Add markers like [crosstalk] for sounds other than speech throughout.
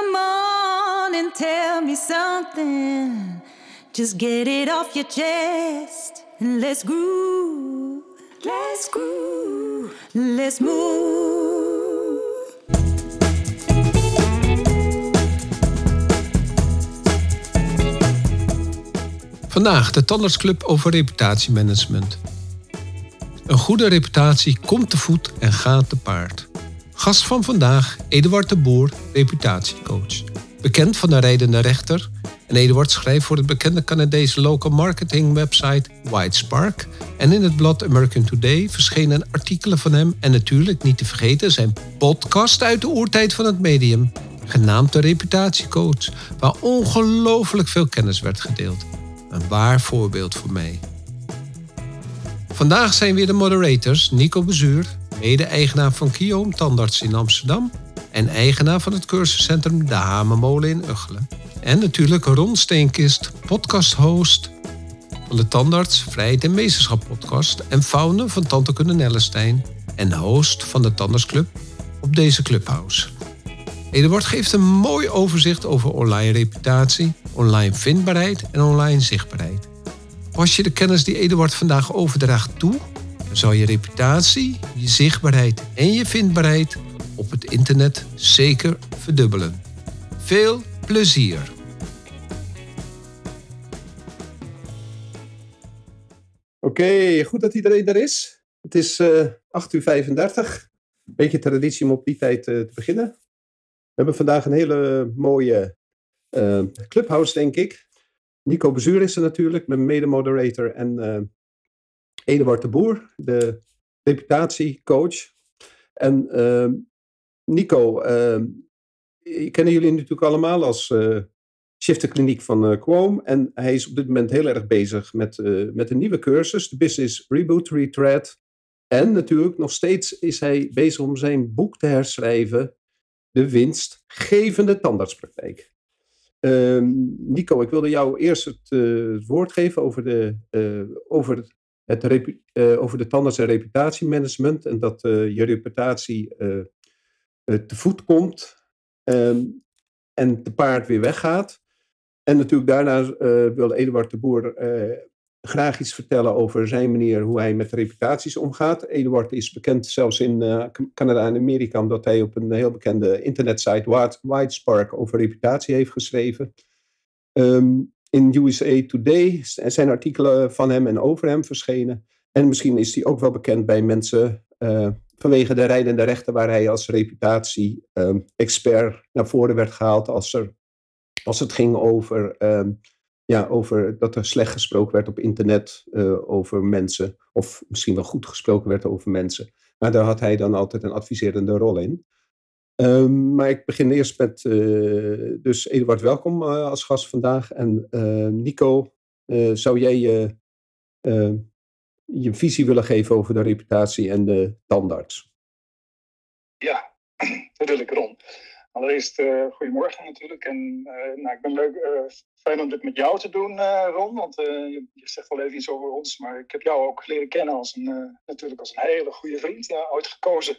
Come on and tell me something. Just get it off your chest and let's groove. Let's groove. Let's move. Vandaag de Tandartsclub over reputatiemanagement. Een goede reputatie komt te voet en gaat te paard. Gast van vandaag, Eduard de Boer, reputatiecoach. Bekend van de rijdende rechter. En Eduard schrijft voor het bekende Canadese local marketing website White Spark. En in het blad American Today verschenen artikelen van hem. En natuurlijk niet te vergeten zijn podcast uit de oertijd van het medium. Genaamd de Reputatiecoach, waar ongelooflijk veel kennis werd gedeeld. Een waar voorbeeld voor mij. Vandaag zijn weer de moderators Nico Bezuur, mede-eigenaar van Kioom Tandarts in Amsterdam en eigenaar van het cursuscentrum De Hamermolen in Uggelen. En natuurlijk Ron Steenkist, podcast-host van de Tandarts Vrijheid en Meesterschap podcast en founder van Tantekunde Nellestein en host van de Tandartsclub op deze Clubhouse. Eduard geeft een mooi overzicht over online reputatie, online vindbaarheid en online zichtbaarheid. Pas je de kennis die Eduard vandaag overdraagt toe, zal je reputatie, je zichtbaarheid en je vindbaarheid op het internet zeker verdubbelen. Veel plezier! Oké, goed dat iedereen er is. Het is uh, 8 uur 35. Beetje traditie om op die tijd uh, te beginnen. We hebben vandaag een hele mooie uh, clubhouse, denk ik. Nico Bezuur is er natuurlijk, mijn mede-moderator. En Eduard de Boer, de reputatiecoach. En uh, Nico, uh, kennen jullie natuurlijk allemaal als uh, shifterkliniek van uh. En hij is op dit moment heel erg bezig met, uh, met een nieuwe cursus, de Business Reboot Retreat. En natuurlijk nog steeds is hij bezig om zijn boek te herschrijven, De winstgevende tandartspraktijk. Uh, Nico, ik wilde jou eerst het, woord geven over de, over het, uh, over de tandarts- en reputatiemanagement. En dat je reputatie te voet komt um, en te paard weer weggaat. En natuurlijk daarna wilde Eduard de Boer graag iets vertellen over zijn manier hoe hij met reputaties omgaat. Eduard is bekend zelfs in Canada en Amerika omdat hij op een heel bekende internetsite Whitespark over reputatie heeft geschreven. Um, in USA Today zijn artikelen van hem en over hem verschenen. En misschien is hij ook wel bekend bij mensen uh, vanwege de rijdende rechten waar hij als reputatie-expert um, naar voren werd gehaald als, er, als het ging over um, ja, over dat er slecht gesproken werd op internet uh, over mensen. Of misschien wel goed gesproken werd over mensen. Maar daar had hij dan altijd een adviserende rol in. Um, maar ik begin eerst met, uh, dus Eduard, welkom uh, als gast vandaag. En Nico, zou jij je, je visie willen geven over de reputatie en de tandarts? Ja, [clears throat] natuurlijk Ron. Allereerst uh, goedemorgen natuurlijk. En uh, nou, ik ben leuk, uh, fijn om dit met jou te doen, Ron. Want je, je, zegt wel even iets over ons. Maar ik heb jou ook leren kennen als een, natuurlijk als een hele goede vriend. Ja, ooit gekozen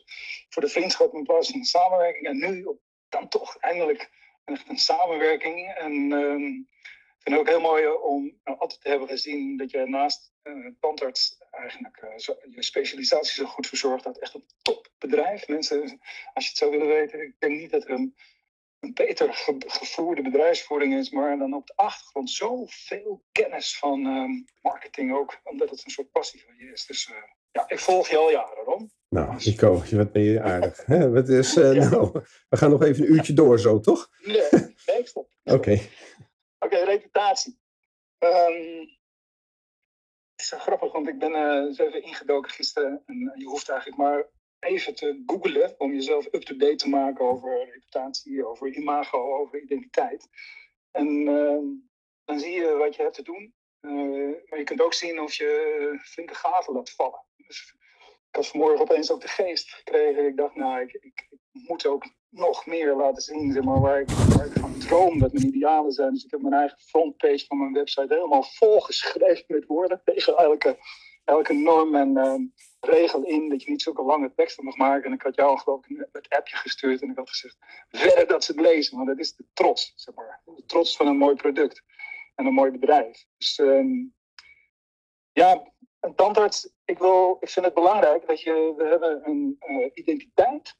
voor de vriendschap in plaats de samenwerking. En nu dan toch eindelijk echt een samenwerking. En ehm, ik vind het ook heel mooi om altijd te hebben gezien dat je naast tandarts eigenlijk zo, je specialisatie zo goed verzorgd had. Echt een topbedrijf. Mensen, als je het zou willen weten, ik denk niet dat er een, een beter ge gevoerde bedrijfsvoering is, maar dan op de achtergrond zoveel kennis van um, marketing ook, omdat het een soort passie van je is. Dus uh, ja, ik volg je al jaren, Ron. Nou, Nico, wat ben je aardig. Hè? Wat is, uh, [laughs] ja. nou, we gaan nog even een uurtje door zo, toch? Nee, nee stop. [laughs] Oké. Oké, okay, reputatie. Um, is grappig, want ik ben uh, even ingedoken gisteren. En je hoeft eigenlijk maar even te googlen om jezelf up-to-date te maken over reputatie, over imago, over identiteit. En uh, dan zie je wat je hebt te doen. Uh, maar je kunt ook zien of je flinke gaten laat vallen. Dus ik had vanmorgen opeens ook de geest gekregen. Ik dacht, nou, ik moet ook nog meer laten zien zeg maar, waar, ik, waar ik van droom dat mijn idealen zijn. Dus ik heb mijn eigen frontpage van mijn website helemaal volgeschreven met woorden tegen elke elke norm en ehm, regel in dat je niet zulke lange teksten mag maken. En ik had jou geloof ik het appje gestuurd en ik had gezegd, verder dat ze het lezen. Want dat is de trots, zeg maar. De trots van een mooi product en een mooi bedrijf. Dus ehm, ja, een tandarts, ik, wil, ik vind het belangrijk dat je, we hebben een uh, identiteit.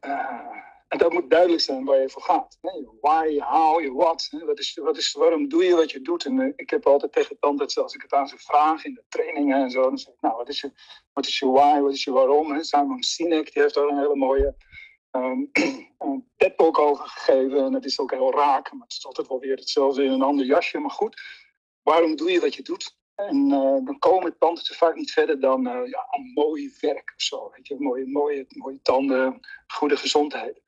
Uh, en dat moet duidelijk zijn waar je voor gaat. Nee, why, how, je what. Wat is, wat is, waarom doe je wat je doet? En uh, ik heb altijd tegen tandarts, als ik het aan ze vraag in de trainingen en zo, dan zeg ik, nou, wat is je, wat is je why, wat is je waarom? Simon Sinek, die heeft daar een hele mooie um, [clears throat] een TED-talk over gegeven. En het is ook heel raak, maar het is altijd wel weer hetzelfde in een ander jasje. Maar goed, waarom doe je wat je doet? En uh, dan komen tandartsen vaak niet verder dan uh, ja, een mooi werk of zo. Weet je? Mooie, mooie, mooie tanden, goede gezondheid.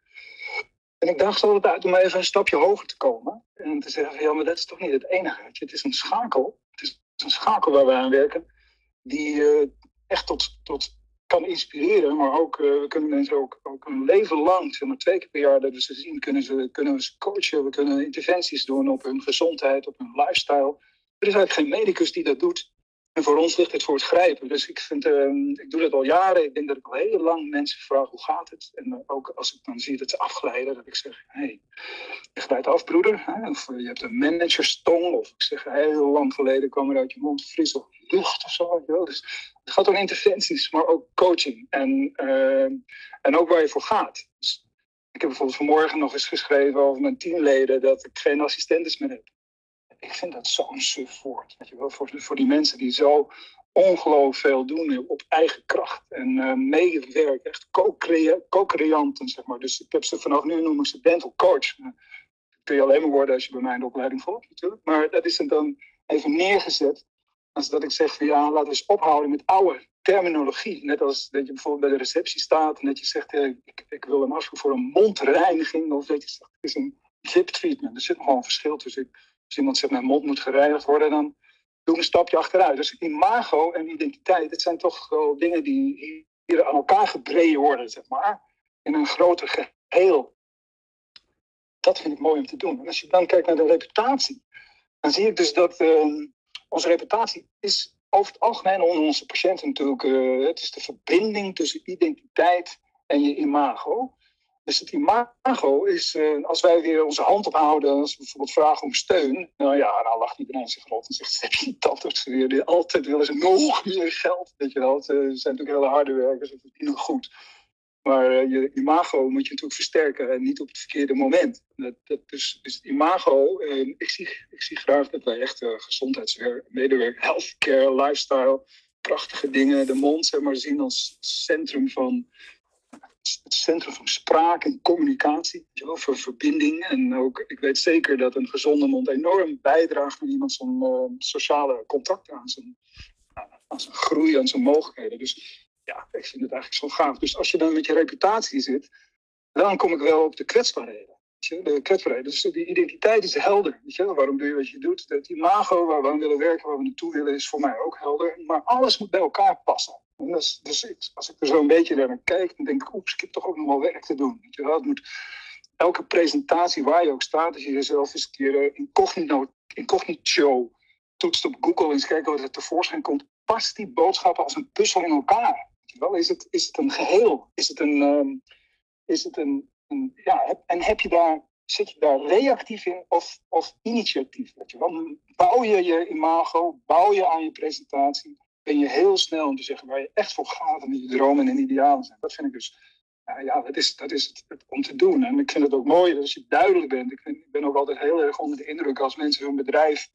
En ik dacht altijd uit om even een stapje hoger te komen. En te zeggen, ja, maar dat is toch niet het enige. Het is een schakel. Het is een schakel waar we aan werken. Die uh, echt tot, tot kan inspireren. Maar ook, uh, we kunnen mensen ook, ook een leven lang, zeg maar twee keer per jaar dat we ze zien, kunnen, ze, kunnen we ze coachen. We kunnen interventies doen op hun gezondheid, op hun lifestyle. Er is eigenlijk geen medicus die dat doet. En voor ons ligt het voor het grijpen. Dus ik, vind, uh, ik doe dat al jaren. Ik denk dat ik al heel lang mensen vraag hoe gaat het. En uh, ook als ik dan zie dat ze afglijden, dat ik zeg: hé, hey, je glijdt af, broeder. Hè? Of je hebt een managerstong. Of ik zeg: heel lang geleden kwam er uit je mond fris of lucht of zo. Dus het gaat om interventies, maar ook coaching. En, uh, en ook waar je voor gaat. Dus ik heb bijvoorbeeld vanmorgen nog eens geschreven over mijn teamleden dat ik geen assistentes meer heb ik vind dat zo'n suf woord. Weet je wel, voor, voor die mensen die zo ongelooflijk veel doen op eigen kracht en uh, meewerken, echt co-creanten, zeg maar. Dus ik heb ze vanaf nu noemen ze dental coach. Dat kun je alleen maar worden als je bij mij de opleiding volgt, natuurlijk. Maar dat is dan even neergezet als dat ik zeg ja, laten we eens ophouden met oude terminologie. Net als dat je bijvoorbeeld bij de receptie staat en dat je zegt, hey, ik, ik wil een afspraak voor een mondreiniging. Of dat je het is een zip treatment. Er zit nog wel een verschil tussen. Als iemand zegt, mijn mond moet gereinigd worden, dan doe een stapje achteruit. Dus imago en identiteit, het zijn toch dingen die hier aan elkaar gebreien worden, zeg maar. In een groter geheel. Dat vind ik mooi om te doen. En als je dan kijkt naar de reputatie, dan zie ik dus dat uh, onze reputatie is over het algemeen onder onze patiënten natuurlijk. Uh, het is de verbinding tussen identiteit en je imago. Dus het imago is, uh, als wij weer onze hand ophouden, als we bijvoorbeeld vragen om steun, nou ja, dan lacht iedereen zich rot en zegt, [laughs] heb je tandarts weer, altijd willen ze nog meer geld, weet je wel. Het uh, zijn natuurlijk hele harde werkers, het verdienen goed. Maar uh, je imago moet je natuurlijk versterken en niet op het verkeerde moment. Dat, dat, dus, dus het imago, ik, zie, ik zie graag dat wij echt gezondheidsmedewerkers, healthcare, lifestyle, prachtige dingen, de mond zeg maar, zien als centrum van het centrum van spraak en communicatie, voor verbinding. En ook, ik weet zeker dat een gezonde mond enorm bijdraagt aan iemand zijn uh, sociale contacten, aan zijn, aan zijn groei, aan zijn mogelijkheden. Dus ja, ik vind het eigenlijk zo gaaf. Dus als je dan met je reputatie zit, dan kom ik wel op de kwetsbaarheden. De kwetsbaarheden. Dus die identiteit is helder. Waarom doe je wat je doet? Het imago waar we aan willen werken, waar we naartoe willen, is voor mij ook helder. Maar alles moet bij elkaar passen. Dus, als ik er zo een beetje naar kijk, dan denk ik, oeps, ik heb toch ook nog wel werk te doen. Je moet, elke presentatie waar je ook staat, als je jezelf eens een keer incognito, incognito toetst op Google en eens kijken wat er tevoorschijn komt, past die boodschappen als een puzzel in elkaar. Wel? Is, het, is het een geheel? Is het een, um, is het een ja, en heb je daar, zit je daar reactief in of, of initiatief? Weet je? Bouw je je imago, bouw je aan je presentatie, ben je heel snel om te zeggen waar je echt voor gaat en die dromen en idealen zijn. Dat vind ik dus, ja, dat is, dat is het, om te doen. En ik vind het ook mooi als je duidelijk bent. Ik, ben ook altijd heel erg onder de indruk als mensen hun bedrijf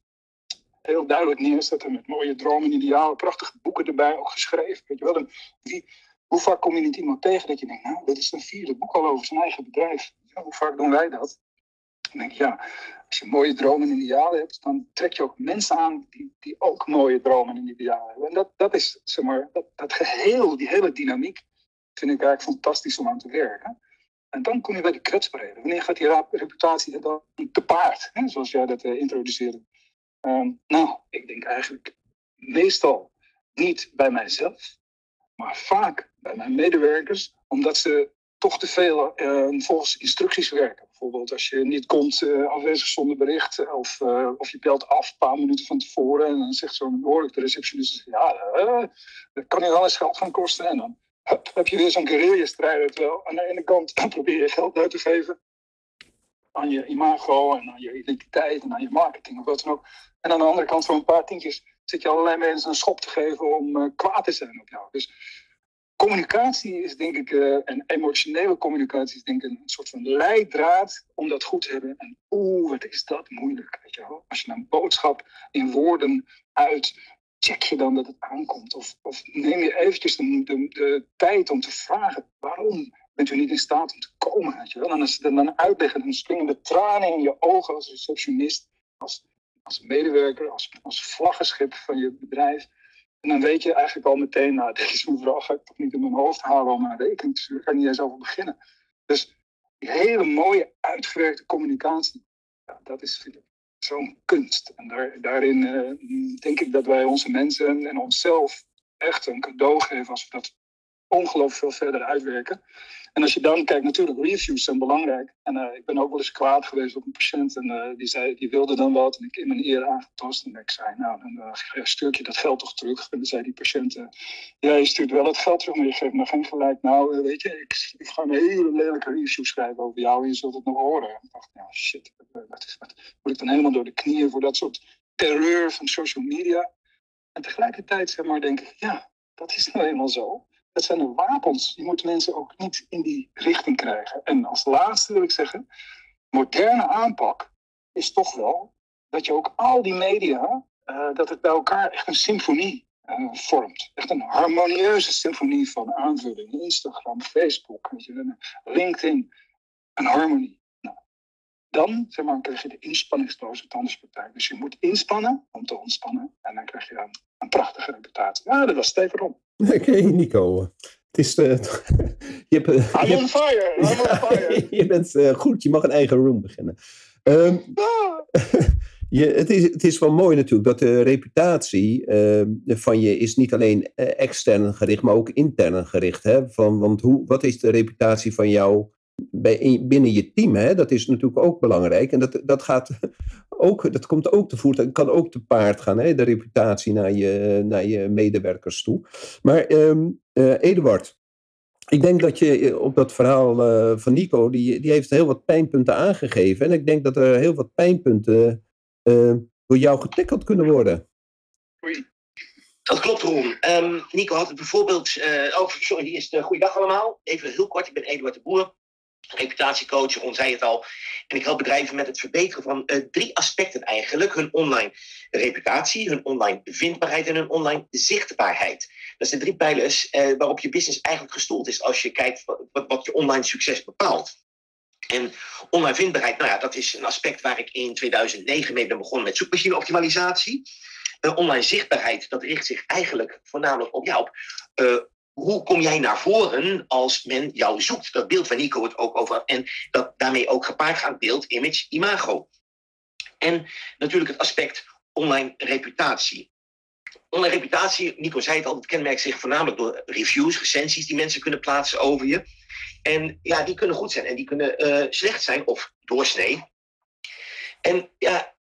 heel duidelijk neerzetten met mooie dromen en idealen, prachtige boeken erbij, ook geschreven. Weet je wel, en wie, hoe vaak kom je niet iemand tegen dat je denkt, nou, dit is een vierde boek al over zijn eigen bedrijf. Hoe vaak doen wij dat? Dan denk ik, ja, als je mooie dromen en idealen hebt, dan trek je ook mensen aan die, die ook mooie dromen en idealen hebben. En dat, dat is, zeg maar, dat, dat geheel, die hele dynamiek, vind ik eigenlijk fantastisch om aan te werken. En dan kom je bij de kwetsbaarheden. Wanneer gaat die reputatie dan te paard, hè, zoals jij dat uh, introduceerde? Um, nou, ik denk eigenlijk meestal niet bij mijzelf, maar vaak bij mijn medewerkers, omdat ze toch te veel uh, volgens instructies werken. Bijvoorbeeld als je niet komt uh, afwezig zonder bericht. Of, uh, of je belt af een paar minuten van tevoren. En dan zegt zo'n hoor de receptionist. Ja, dat kan je wel eens geld gaan kosten. En dan heb je weer zo'n guerrilla-strijder. Terwijl aan de ene kant probeer je geld uit te geven. Aan je imago en aan je identiteit en aan je marketing of wat dan ook. En aan de andere kant voor een paar tientjes zit je allerlei mensen een schop te geven om kwaad te zijn op jou. Dus communicatie is denk ik, uh, en emotionele communicatie is denk ik een soort van leidraad om dat goed te hebben. En oeh, wat is dat moeilijk, weet je wel. Als je een boodschap in woorden uit, check je dan dat het aankomt? Of, of neem je eventjes de, de, de, tijd om te vragen, waarom bent u niet in staat om te komen, weet je. En als ze dan uitleggen, dan springen de tranen in je ogen als receptionist, als, als medewerker, als, als vlaggenschip van je bedrijf. En dan weet je eigenlijk al meteen, nou, [laughs] deze mevrouw ga ik toch niet in mijn hoofd halen om een rekening te sturen. Daar ga ik niet eens over beginnen. Dus die hele mooie, uitgewerkte communicatie, ja, dat is zo'n kunst. En daar, daarin uh, denk ik dat wij onze mensen en onszelf echt een cadeau geven als we dat ongelooflijk veel verder uitwerken. En als je dan kijkt, natuurlijk, reviews zijn belangrijk. En uh, ik ben ook wel eens kwaad geweest op een patiënt. En uh, die, zei, die wilde dan wat. En ik in mijn eer aangetast. En ik zei, nou, dan uh, stuur je dat geld toch terug. En dan zei die patiënt, ja, je stuurt wel het geld terug, maar je geeft me geen gelijk. Nou, weet je, ik, ga een hele lelijke review schrijven over jou. En je zult het nog horen. En ik dacht, ja, shit, wat, is, ik dan helemaal door de knieën voor dat soort terreur van social media? En tegelijkertijd, zeg maar, denk ik, ja, dat is nou eenmaal zo. Dat zijn de wapens. Je moet mensen ook niet in die richting krijgen. En als laatste wil ik zeggen, moderne aanpak is toch wel dat je ook al die media, uh, dat het bij elkaar echt een symfonie uh, vormt. Echt een harmonieuze symfonie van aanvulling. Instagram, Facebook, LinkedIn, een harmonie. Nou, dan zeg maar, krijg je de inspanningsloze tandartspraktijk. Dus je moet inspannen om te ontspannen. En dan krijg je dan een prachtige reputatie. Ja, dat was Steven Rom. [laughs] Oké, Nico. Het is, uh, [laughs] je hebt, uh, I'm on fire! I'm on [laughs] fire! je bent uh, goed, je mag een eigen room beginnen. Um, ah. je, het, is, het is wel mooi natuurlijk dat de reputatie ehm, van je is niet alleen extern gericht, maar ook intern gericht. Hè? Van, want hoe, wat is de reputatie van jou binnen je team? Hè? Dat is natuurlijk ook belangrijk. En dat, dat gaat [laughs] ook, dat komt ook te voet, kan ook te paard gaan, hè, de reputatie naar je, naar je medewerkers toe. Maar um, Eduard, ik denk dat je eh, op dat verhaal uh, van Nico, die, die heeft heel wat pijnpunten aangegeven. En ik denk dat er heel wat pijnpunten door jou getikkeld kunnen worden. Dat klopt, Ron. Um, Nico had het bijvoorbeeld. Oh, sorry, die is de goeiedag allemaal. Even heel kort, ik ben Eduard de Boer reputatiecoach, Ron zei het al. En ik help bedrijven met het verbeteren van uh, drie aspecten eigenlijk. Hun online reputatie, hun online vindbaarheid en hun online zichtbaarheid. Dat zijn drie pijlers uh, waarop je business eigenlijk gestoeld is als je kijkt wat, wat je online succes bepaalt. En online vindbaarheid, nou ja, dat is een aspect waar ik in 2009 mee ben begonnen met zoekmachine optimalisatie. Uh, online zichtbaarheid, dat richt zich eigenlijk voornamelijk op jou, op hoe kom jij naar voren als men jou zoekt? Dat beeld waar Nico het ook over. En dat daarmee ook gepaard gaat beeld, image, imago. En natuurlijk het aspect online reputatie. Online reputatie, Nico zei het al, het kenmerkt zich voornamelijk door reviews, recensies die mensen kunnen plaatsen over je. En ja, die kunnen goed zijn en die kunnen uh, slecht zijn of doorsnee. En ja,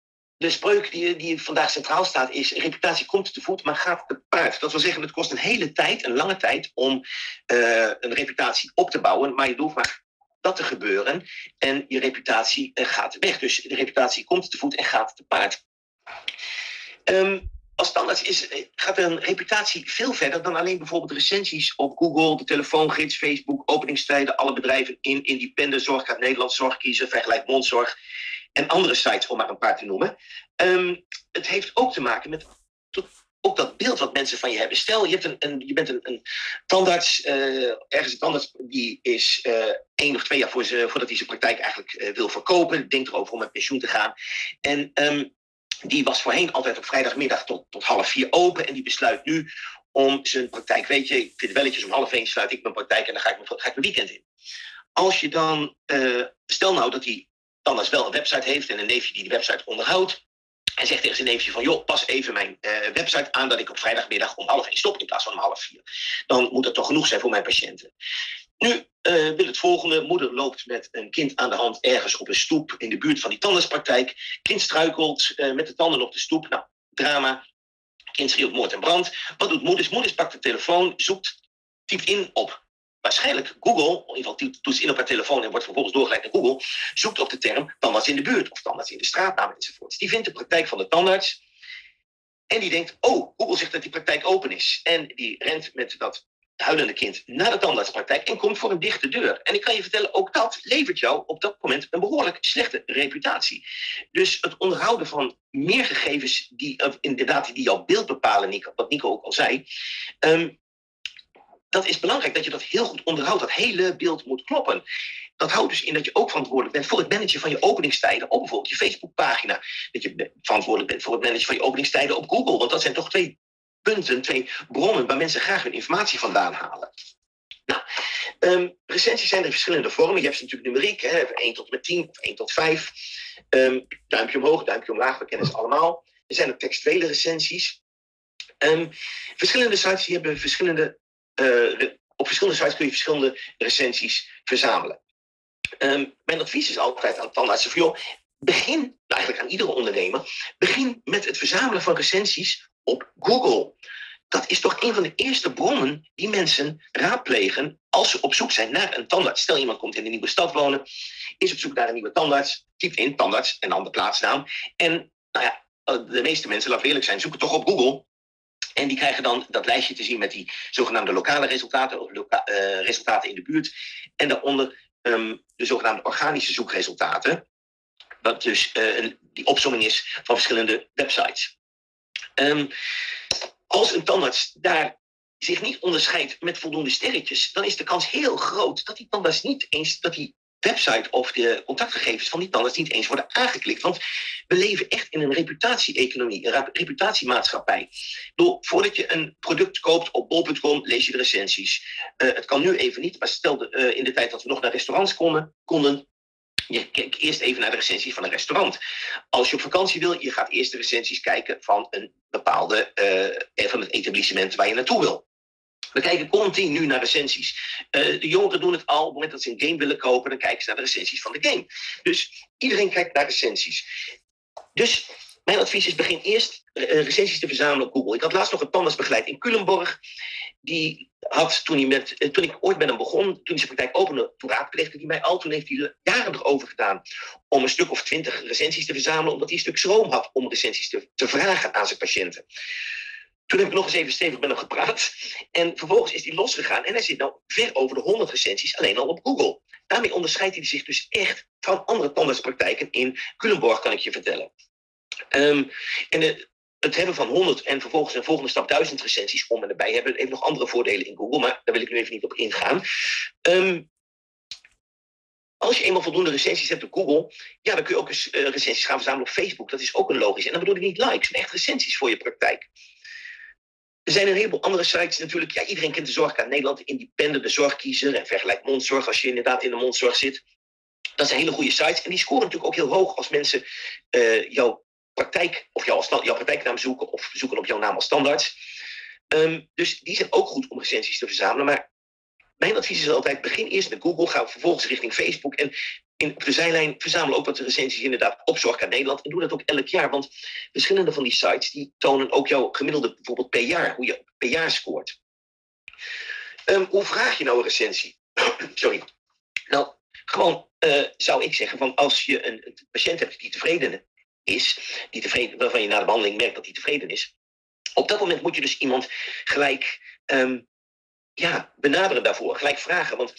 de spreuk die, die vandaag centraal staat is: reputatie komt te voet, maar gaat te paard. Dat wil zeggen, het kost een hele tijd, een lange tijd, om uh, een reputatie op te bouwen. Maar je doet maar dat te gebeuren en je reputatie uh, gaat weg. Dus de reputatie komt te voet en gaat te paard. Um, als standaard is, eh, gaat een reputatie veel verder dan alleen bijvoorbeeld recensies op Google, de telefoongids, Facebook, openingstijden, alle bedrijven in independent zorg, gaat Nederland zorg kiezen, vergelijk mondzorg en andere sites, om maar een paar te noemen. Um, het heeft ook te maken met ook dat beeld wat mensen van je hebben. Stel, je, hebt een, een je bent een, een tandarts, uh, ergens een tandarts die is uh, één of twee jaar voor ze, voordat hij zijn praktijk eigenlijk uh, wil verkopen, denkt erover om met pensioen te gaan. En um, die was voorheen altijd op vrijdagmiddag tot, tot half vier open en die besluit nu om zijn praktijk, weet je, ik vind welletjes om half één sluit ik mijn praktijk en dan ga ik mijn, ga ik mijn weekend in. Als je dan, stel nou dat hij als wel een website heeft en een neefje die die website onderhoudt. En zegt tegen zijn neefje van, joh, pas even mijn uh, website aan dat ik op vrijdagmiddag om half één stop in plaats van om half vier. Dan moet dat toch genoeg zijn voor mijn patiënten. Nu uh, wil het volgende. Moeder loopt met een kind aan de hand ergens op een stoep in de buurt van die tandartspraktijk. Kind struikelt uh, met de tanden op de stoep. Nou, drama. Kind schreeuwt moord en brand. Wat doet moeders? Moeders pakt de telefoon, zoekt, typt in op waarschijnlijk Google, in ieder geval toetst in op haar telefoon en wordt vervolgens doorgeleid naar Google, zoekt op de term tandarts in de buurt of tandarts in de straatnaam enzovoort. Die vindt de praktijk van de tandarts en die denkt, oh, Google zegt dat die praktijk open is. En die rent met dat huilende kind naar de tandartspraktijk en komt voor een dichte deur. En ik kan je vertellen, ook dat levert jou op dat moment een behoorlijk slechte reputatie. Dus het onderhouden van meer gegevens die inderdaad die jouw beeld bepalen, Nico, wat Nico ook al zei, ehm, dat is belangrijk dat je dat heel goed onderhoudt. Dat hele beeld moet kloppen. Dat houdt dus in dat je ook verantwoordelijk bent voor het managen van je openingstijden op bijvoorbeeld je Facebookpagina. Dat je verantwoordelijk bent voor het managen van je openingstijden op Google. Want dat zijn toch twee punten, twee bronnen waar mensen graag hun informatie vandaan halen. Nou, um, recensies zijn er verschillende vormen. Je hebt ze natuurlijk numeriek, hè, 1 tot met 10 of 1 tot 5. Um, ehm, duimpje omhoog, duimpje omlaag, we kennen ze allemaal. Er zijn ook textuele recensies. Um, verschillende sites die hebben verschillende op verschillende sites kun je verschillende recensies verzamelen. Um, mijn advies is altijd aan tandartsen van, joh, begin, eigenlijk aan iedere ondernemer, begin met het verzamelen van recensies op Google. Dat is toch een van de eerste bronnen die mensen raadplegen als ze op zoek zijn naar een tandarts. Stel iemand komt in een nieuwe stad wonen, is op zoek naar een nieuwe tandarts, typt in tandarts en dan de plaatsnaam. En nou ja, de meeste mensen, laten eerlijk zijn, zoeken toch op Google en die krijgen dan dat lijstje te zien met die zogenaamde lokale resultaten, of uh, resultaten in de buurt. En daaronder um, de zogenaamde organische zoekresultaten. Wat dus uh, die opzomming is van verschillende websites. Um, als een tandarts daar zich niet onderscheidt met voldoende sterretjes, dan is de kans heel groot dat die tandarts niet eens dat die website of de contactgegevens van die tandarts niet eens worden aangeklikt. Want we leven echt in een reputatie-economie, een reputatiemaatschappij. Bedoel, voordat je een product koopt op bol.com, lees je de recensies. Uh, het kan nu even niet, maar stel uh, in de tijd dat we nog naar restaurants konden, konden je kijkt eerst even naar de recensies van een restaurant. Als je op vakantie wil, je gaat eerst de recensies kijken van een bepaalde uh, van het etablissement waar je naartoe wil. We kijken continu naar recensies. Uh, de jongeren doen het al. Op het moment dat ze een game willen kopen, dan kijken ze naar de recensies van de game. Dus iedereen kijkt naar recensies. Dus mijn advies is: begin eerst uh, recensies te verzamelen op Google. Ik had laatst nog een tandarts begeleid in Culemborg. Die had toen, hij met, uh, toen ik ooit met hem begon, toen hij zijn praktijk opende, toen raadpleegde hij mij al. Toen heeft hij jaren erover gedaan om een stuk of twintig recensies te verzamelen, omdat hij een stuk schroom had om recensies te vragen aan zijn patiënten. Toen heb ik nog eens even stevig met hem gepraat. En vervolgens is hij losgegaan. En hij zit nou ver over de 100 recensies alleen al op Google. Daarmee onderscheidt hij zich dus echt van andere tandartspraktijken in Culemborg, kan ik je vertellen. Um, en het hebben van 100 en vervolgens een volgende stap 1000 recensies om en erbij hebben even nog andere voordelen in Google, maar daar wil ik nu even niet op ingaan. Um, als je eenmaal voldoende recensies hebt op Google, ja, dan kun je ook eens uh, recensies gaan verzamelen op Facebook. Dat is ook een logisch. En dan bedoel ik niet likes, maar echt recensies voor je praktijk. Er zijn een heleboel andere sites natuurlijk. Ja, iedereen kent de Zorgkaart Nederland, de Independent, de Zorgkiezer en Vergelijk Mondzorg als je inderdaad in de mondzorg zit. Dat zijn hele goede sites en die scoren natuurlijk ook heel hoog als mensen uh, jouw praktijk of jouw, jouw praktijknaam zoeken of zoeken op jouw naam als standaard. Um, dus die zijn ook goed om recensies te verzamelen. Maar mijn advies is altijd: begin eerst met Google, ga vervolgens richting Facebook en in, zijlijn verzamel ook wat recensies inderdaad op Zorg Nederland. En doe dat ook elk jaar. Want verschillende van die sites die tonen ook jouw gemiddelde bijvoorbeeld per jaar, hoe je per jaar scoort. Um, hoe vraag je nou een recensie? [clears throat] Sorry. Nou, gewoon uh, zou ik zeggen van als je een, een, patiënt hebt die tevreden is, die tevreden, waarvan je na de behandeling merkt dat hij tevreden is. Op dat moment moet je dus iemand gelijk um, ja, benaderen daarvoor, gelijk vragen. Want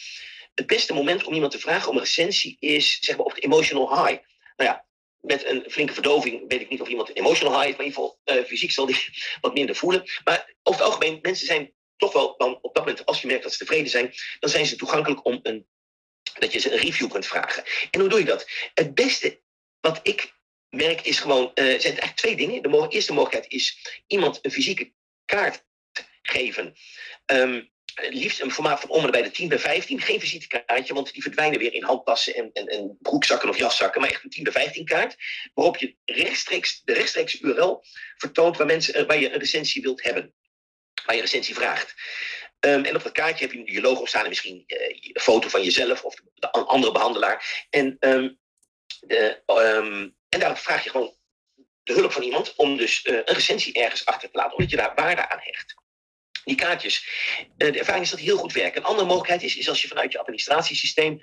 het beste moment om iemand te vragen om een recensie is zeg maar op de emotional high. Nou ja, met een flinke verdoving weet ik niet of iemand een emotional high heeft, maar in ieder geval uh, fysiek zal die [laughs] wat minder voelen. Maar over het algemeen, mensen zijn toch wel dan op dat moment, als je merkt dat ze tevreden zijn, dan zijn ze toegankelijk om een, dat je ze een review kunt vragen. En hoe doe je dat? Het beste wat ik merk is gewoon, uh, zijn eigenlijk twee dingen. De eerste mogelijkheid is iemand een fysieke kaart geven. Um, liefst een formaat van om bij de 10 bij 15. Geen visitekaartje, want die verdwijnen weer in handtassen en, en, en broekzakken of jaszakken. Maar echt een 10 bij 15 kaart. Waarop je rechtstreeks, de rechtstreeks URL vertoont waar, mensen, waar je een recensie wilt hebben. Waar je recensie vraagt. Ehm, en op dat kaartje heb je je logo staan en misschien een foto van jezelf of de andere behandelaar. En, ehm, de, en daar vraag je gewoon de hulp van iemand om dus een recensie ergens achter te laten, omdat je daar waarde aan hecht die kaartjes. de ervaring is dat heel goed werken. Een andere mogelijkheid is, is als je vanuit je administratiesysteem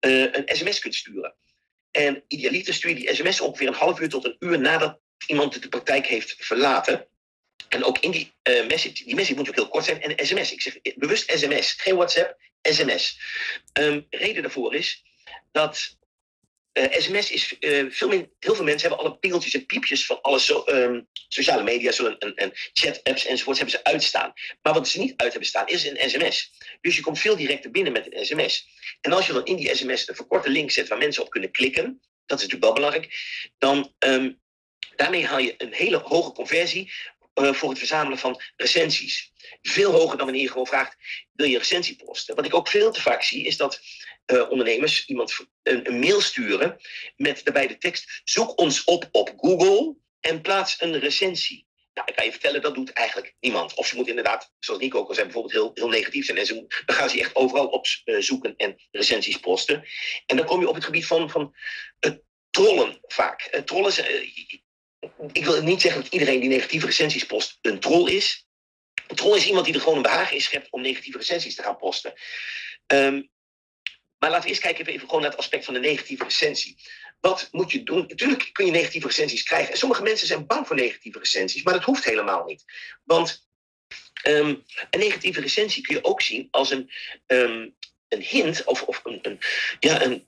een sms kunt sturen. En idealiter stuur je die sms ongeveer een half uur tot een uur nadat iemand de praktijk heeft verlaten. En ook in die uh, message, die message moet ook heel kort zijn. En sms, ik zeg bewust sms, geen WhatsApp, sms. Um, reden daarvoor is dat sms eh, is, uh, veel heel veel mensen hebben alle pingeltjes en piepjes van alle um, sociale media, zo en, en chat-apps enzovoorts, hebben ze uitstaan. Maar wat ze niet uit hebben staan, is een sms. Dus je komt veel directer binnen met een sms. En als je dan in die sms een verkorte link zet waar mensen op kunnen klikken, dat is natuurlijk wel belangrijk, dan um, daarmee haal je een hele hoge conversie uh, voor het verzamelen van recensies. Veel hoger dan wanneer je gewoon vraagt, wil je recensie posten? Wat ik ook veel te vaak zie, is dat uh, ondernemers iemand een, mail sturen met daarbij de tekst: zoek ons op op Google en plaats een recensie. Nou, ik kan je vertellen, dat doet eigenlijk niemand. Of ze moet inderdaad, zoals Nico ook al zei, bijvoorbeeld heel, heel negatief zijn. En ze, dan gaan ze echt overal op uh, zoeken en recensies posten. En dan kom je op het gebied van, van uh, trollen vaak. trollen, ik wil niet zeggen dat iedereen die negatieve recensies post een troll is. Een troll is iemand die er gewoon een behagen in schept om negatieve recensies te gaan posten. Um, maar laten we eerst kijken even, gewoon naar het aspect van de negatieve recensie. Wat moet je doen? Natuurlijk kun je negatieve recensies krijgen. En sommige mensen zijn bang voor negatieve recensies, maar dat hoeft helemaal niet. Want um, een negatieve recensie kun je ook zien als een, um, een hint of, of een, een, ja, een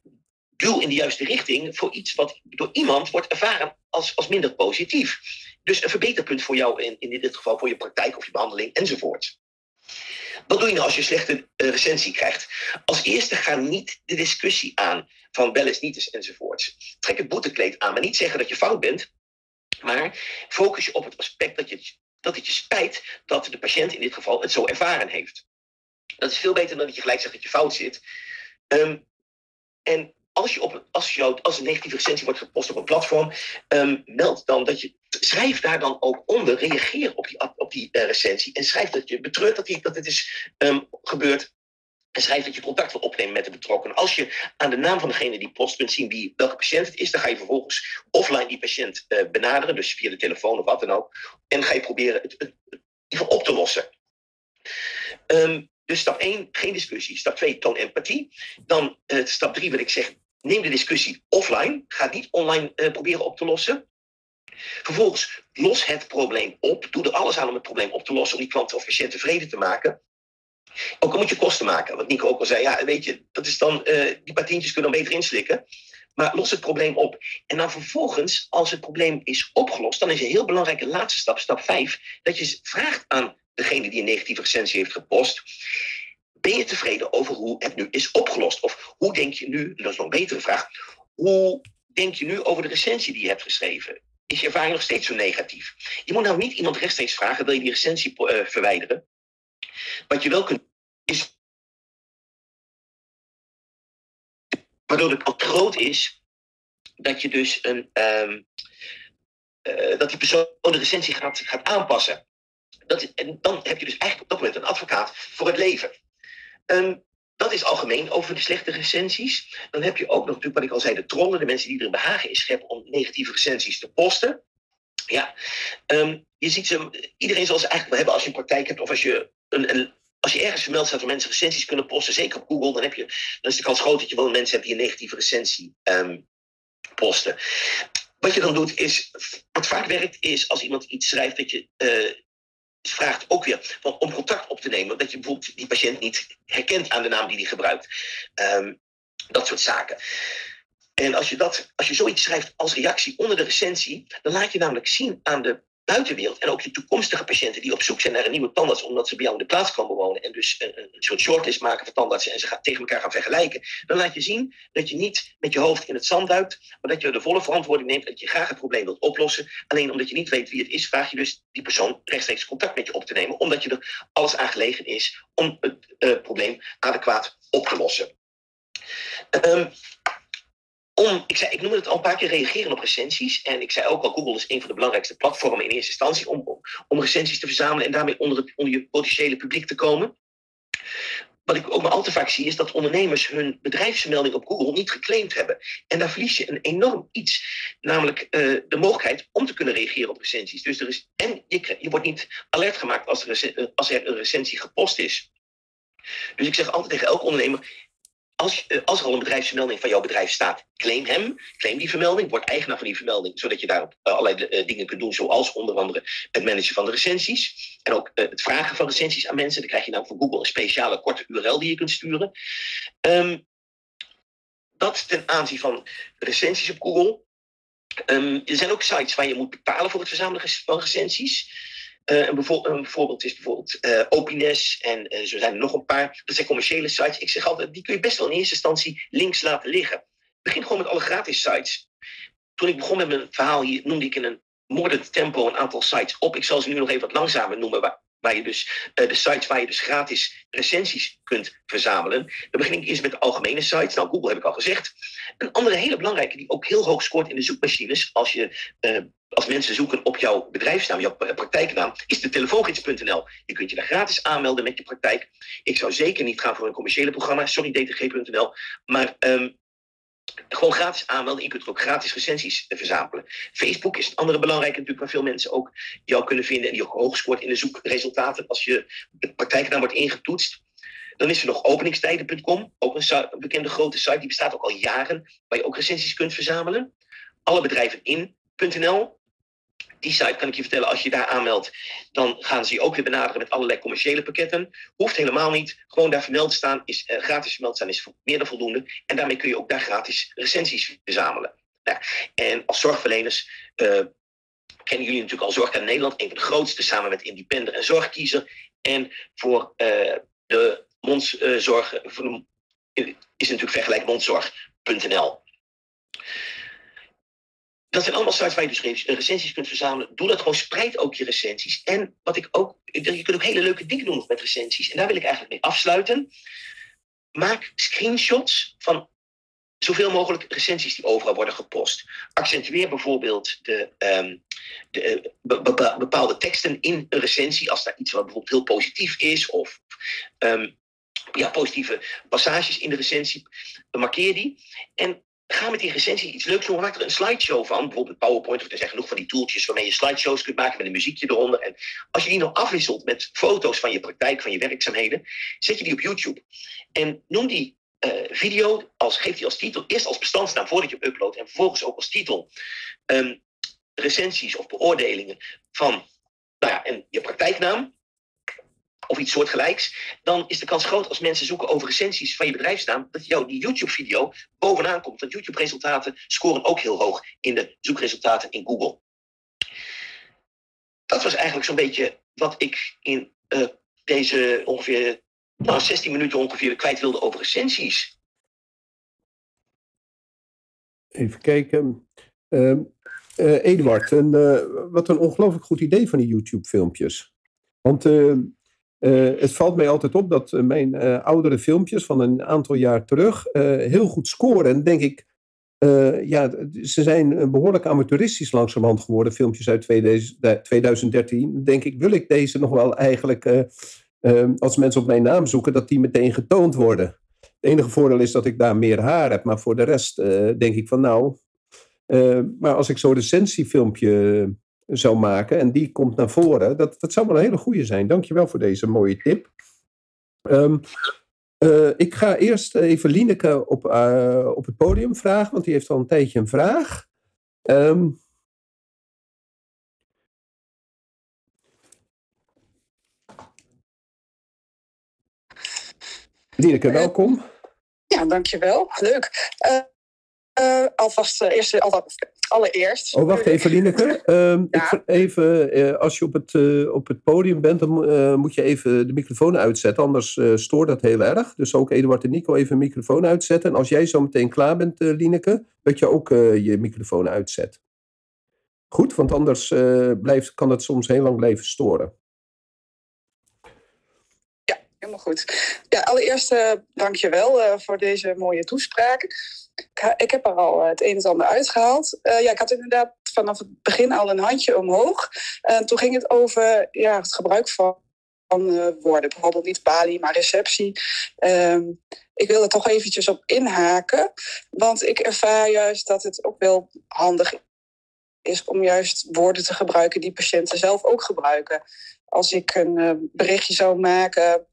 duw in de juiste richting voor iets wat door iemand wordt ervaren als, als minder positief. Dus een verbeterpunt voor jou, in, in dit geval voor je praktijk of je behandeling enzovoort. Wat doe je nou als je een slechte uh, recensie krijgt? Als eerste ga niet de discussie aan van wel eens niet enzovoorts. Trek het boetekleed aan, maar niet zeggen dat je fout bent. Maar focus je op het aspect dat, je, dat het je spijt dat de patiënt in dit geval het zo ervaren heeft. Dat is veel beter dan dat je gelijk zegt dat je fout zit. Um, en als, je op, als, je, als een negatieve recensie wordt gepost op een platform, um, meld dan dat je. Schrijf daar dan ook onder, reageer op die, op die uh, recensie. En schrijf dat je betreurt dat, die, dat dit is um, gebeurd. En schrijf dat je contact wil opnemen met de betrokkenen. Als je aan de naam van degene die post kunt zien wie, welke patiënt het is, dan ga je vervolgens offline die patiënt uh, benaderen, dus via de telefoon of wat dan ook. En ga je proberen het, het, op te lossen. Um, dus stap 1, geen discussie. Stap 2, toon empathie. Dan uh, stap 3 wil ik zeggen, neem de discussie offline. Ga niet online proberen op te lossen. Vervolgens los het probleem op. Doe er alles aan om het probleem op te lossen om die klant of tevreden te maken. Ook al moet je kosten maken. Wat Nico ook al zei, ja, weet je, dat is dan, uh, die paar tientjes kunnen dan beter inslikken. Maar los het probleem op. En dan vervolgens, als het probleem is opgelost, dan is een heel belangrijke laatste stap, stap 5, dat je vraagt aan degene die een negatieve recensie heeft gepost. Ben je tevreden over hoe het nu is opgelost? Of hoe denk je nu, dat is nog een betere vraag, hoe denk je nu over de recensie die je hebt geschreven? Is je ervaring nog steeds zo negatief? Je moet nou niet iemand rechtstreeks vragen, wil je die recensie uh, verwijderen? Wat je wel kunt, is. Waardoor de kans groot is dat je dus een. Um, uh, dat die persoon de recensie gaat, gaat aanpassen. Dat en dan heb je dus eigenlijk op dat moment een advocaat voor het leven. Um, dat is algemeen over de slechte recensies. Dan heb je ook nog natuurlijk, wat ik al zei, de trollen, de mensen die er een behagen in scheppen om negatieve recensies te posten. Ja, um, je ziet ze, iedereen zal ze eigenlijk wel hebben als je een praktijk hebt of als je, een, een, als je ergens vermeld staat waar mensen recensies kunnen posten, zeker op Google, dan, heb je, dan is de kans groot dat je wel mensen hebt die een negatieve recensie um, posten. Wat je dan doet is, wat vaak werkt, is als iemand iets schrijft dat je uh, vraagt ook weer van, om contact op te nemen. Dat je bijvoorbeeld die patiënt niet herkent aan de naam die hij gebruikt. Um, dat soort zaken. En als je, dat, als je zoiets schrijft als reactie onder de recensie, dan laat je namelijk zien aan de buitenwereld en ook je toekomstige patiënten die op zoek zijn naar een nieuwe tandarts omdat ze bij jou in de plaats komen wonen en dus een, een soort shortlist maken van tandartsen en ze gaan, tegen elkaar gaan vergelijken, dan laat je zien dat je niet met je hoofd in het zand duikt, maar dat je de volle verantwoording neemt dat je graag het probleem wilt oplossen. Alleen omdat je niet weet wie het is, vraag je dus die persoon rechtstreeks contact met je op te nemen, omdat je er alles aan gelegen is om het uh, probleem adequaat op te lossen. Um, om, ik, zei, ik noemde het al een paar keer reageren op recensies. En ik zei ook al, Google is een van de belangrijkste platformen in eerste instantie om, om recensies te verzamelen en daarmee onder, het, onder je potentiële publiek te komen. wat ik ook maar al te vaak zie, is dat ondernemers hun bedrijfsmelding op Google niet geclaimd hebben. En daar verlies je een enorm iets, namelijk uh, de mogelijkheid om te kunnen reageren op recensies. Dus er is, en je, je wordt niet alert gemaakt als er, als er een recensie gepost is. Dus ik zeg altijd tegen elke ondernemer: als, eh, als er al een bedrijfsvermelding van jouw bedrijf staat, claim hem, claim die vermelding, word eigenaar van die vermelding, zodat je daar uh, allerlei uh, dingen kunt doen, zoals onder andere het managen van de recensies en ook het vragen van recensies aan mensen. Dan krijg je nou van Google een speciale korte URL die je kunt sturen. Um, dat ten aanzien van recensies op Google. Um, er zijn ook sites waar je moet betalen voor het verzamelen van recensies. Uh, een, een, voorbeeld is bijvoorbeeld uh, Opines en uh, zo zijn er nog een paar. Dat zijn commerciële sites. Ik zeg altijd, die kun je best wel in eerste instantie links laten liggen. Begin gewoon met alle gratis sites. Toen ik begon met mijn verhaal hier, noemde ik in een moordend tempo een aantal sites op. Ik zal ze nu nog even wat langzamer noemen, waar, waar je dus, de sites waar je dus gratis recensies kunt verzamelen. Dan begin ik eerst met de algemene sites. Nou, Google heb ik al gezegd. Een andere hele belangrijke, die ook heel hoog scoort in de zoekmachines, als je als mensen zoeken op jouw bedrijfsnaam, jouw praktijknaam, is de telefoongids.nl. Je kunt je daar gratis aanmelden met je praktijk. Ik zou zeker niet gaan voor een commerciële programma, sorry dtg.nl, maar um, gewoon gratis aanmelden. Je kunt ook gratis recensies verzamelen. Facebook is een andere belangrijke natuurlijk, waar veel mensen ook jou kunnen vinden en die ook hoog scoort in de zoekresultaten als je de praktijknaam wordt ingetoetst. Dan is er nog openingstijden.com, ook een bekende grote site, die bestaat ook al jaren, waar je ook recensies kunt verzamelen. Alle bedrijven in.nl, die site kan ik je vertellen, als je daar aanmeldt, dan gaan ze je ook weer benaderen met allerlei commerciële pakketten. Hoeft helemaal niet. Gewoon daar vermeld staan, is, uh, gratis vermeld staan is meer dan voldoende. En daarmee kun je ook daar gratis recensies verzamelen. Nou, en als zorgverleners uh, kennen jullie natuurlijk al Zorg aan Nederland, een van de grootste, samen met Independent en Zorgkiezer. En voor uh, de mondzorg is natuurlijk vergelijk mondzorg.nl. Dat zijn allemaal sites waar je dus recensies kunt verzamelen. Doe dat gewoon, spreid ook je recensies. En wat ik ook, je kunt ook hele leuke dingen doen met recensies. En daar wil ik eigenlijk mee afsluiten. Maak screenshots van zoveel mogelijk recensies die overal worden gepost. Accentueer bijvoorbeeld de, um, de eh, bepaalde teksten in een recensie. Als daar iets wat bijvoorbeeld heel positief is. Of um, ja, positieve passages in de recensie. Markeer die. En ga met die recensie iets leuks doen. Maak er een slideshow van. Bijvoorbeeld PowerPoint. Of er zijn genoeg van die tooltjes waarmee je slideshows kunt maken met een muziekje eronder. En als je die nog afwisselt met foto's van je praktijk, van je werkzaamheden, zet je die op YouTube. En noem die uh, video, als, geef die als titel, eerst als bestandsnaam voordat je hem uploadt. En vervolgens ook als titel um, recensies of beoordelingen van nou ja, en je praktijknaam of iets soortgelijks, dan is de kans groot als mensen zoeken over recensies van je bedrijfsnaam, dat jou die YouTube-video bovenaan komt. Want YouTube-resultaten scoren ook heel hoog in de zoekresultaten in Google. Dat was eigenlijk zo'n beetje wat ik in uh, deze ongeveer nou, 16 minuten ongeveer kwijt wilde over recensies. Even kijken. Uh, uh, Eduard, een, wat een ongelooflijk goed idee van die YouTube-filmpjes. Want uh, het valt mij altijd op dat mijn uh, oudere filmpjes van een aantal jaar terug heel goed scoren. En denk ik, ja, ze zijn behoorlijk amateuristisch langzamerhand geworden, filmpjes uit 2013. Denk ik, wil ik deze nog wel eigenlijk, als mensen op mijn naam zoeken, dat die meteen getoond worden. Het enige voordeel is dat ik daar meer haar heb, maar voor de rest denk ik van nou. maar als ik zo'n recensiefilmpje zou maken en die komt naar voren, dat, dat zou wel een hele goede zijn. Dankjewel voor deze mooie tip. Um, uh, ik ga eerst even Lineke op, uh, op het podium vragen, want die heeft al een tijdje een vraag. Um, Lineke, welkom. Ja, dankjewel. Leuk. Uh, alvast eerst, alvast, allereerst. Oh, wacht even, Lineke. Um, [laughs] ja. ik, even, uh, als je op het, uh, op het podium bent, dan uh, moet je even de microfoon uitzetten. Anders stoort dat heel erg. Dus ook Eduard en Nico even de microfoon uitzetten. En als jij zo meteen klaar bent, Lineke, dat je ook je microfoon uitzet. Goed, want anders blijft, kan het soms heel lang blijven storen. Helemaal goed. Ja, allereerst uh, dank je wel voor deze mooie toespraak ik heb er al het een en ander uitgehaald. Ja, ik had inderdaad vanaf het begin al een handje omhoog. En toen ging het over ja, het gebruik van, worden. Bijvoorbeeld niet balie, maar receptie. Ehm, ik wil er toch eventjes op inhaken. Want ik ervaar juist dat het ook wel handig is om juist woorden te gebruiken die patiënten zelf ook gebruiken. Als ik een berichtje zou maken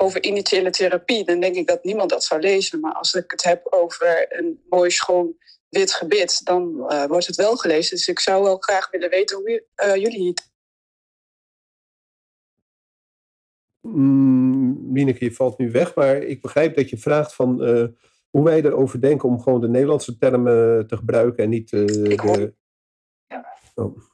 over initiële therapie, dan denk ik dat niemand dat zou lezen. Maar als ik het heb over een mooi schoon wit gebit, dan uh, wordt het wel gelezen. Dus ik zou wel graag willen weten hoe uh, jullie het. Mm, Mineke, je valt nu weg, maar ik begrijp dat je vraagt van uh, hoe wij erover denken om gewoon de Nederlandse termen te gebruiken en niet de. Ja. Oh.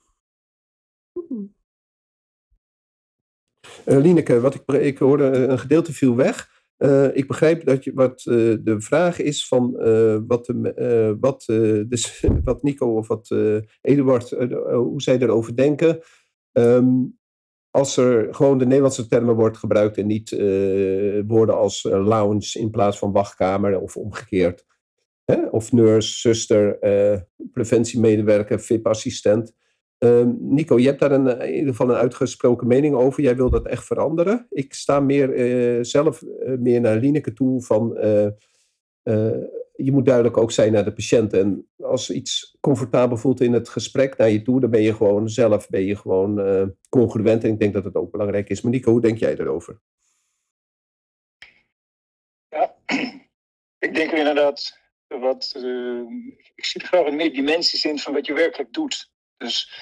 Lineke, wat ik, hoorde een gedeelte viel weg. Uh, ik begrijp dat je, wat uh, de vraag is van uh, wat, de, wat, dus, [laughs] wat Nico of wat Eduard, hoe zij erover denken. Um, als er gewoon de Nederlandse termen wordt gebruikt en niet woorden als lounge in plaats van wachtkamer of omgekeerd. Hè? Of nurse, zuster, preventiemedewerker, VIP-assistent. Um, Nico, je hebt daar een, in ieder geval een uitgesproken mening over. Jij wil dat echt veranderen. Ik sta meer, uh, zelf uh, meer naar Lineke toe van... Je moet duidelijk ook zijn naar de patiënt. En als iets comfortabel voelt in het gesprek naar je toe... dan ben je gewoon zelf ben je gewoon, congruent. En ik denk dat het ook belangrijk is. Maar Nico, hoe denk jij erover? Ja, [clears throat] ik denk inderdaad... Wat, ik zie er graag meer dimensies in van wat je werkelijk doet. Dus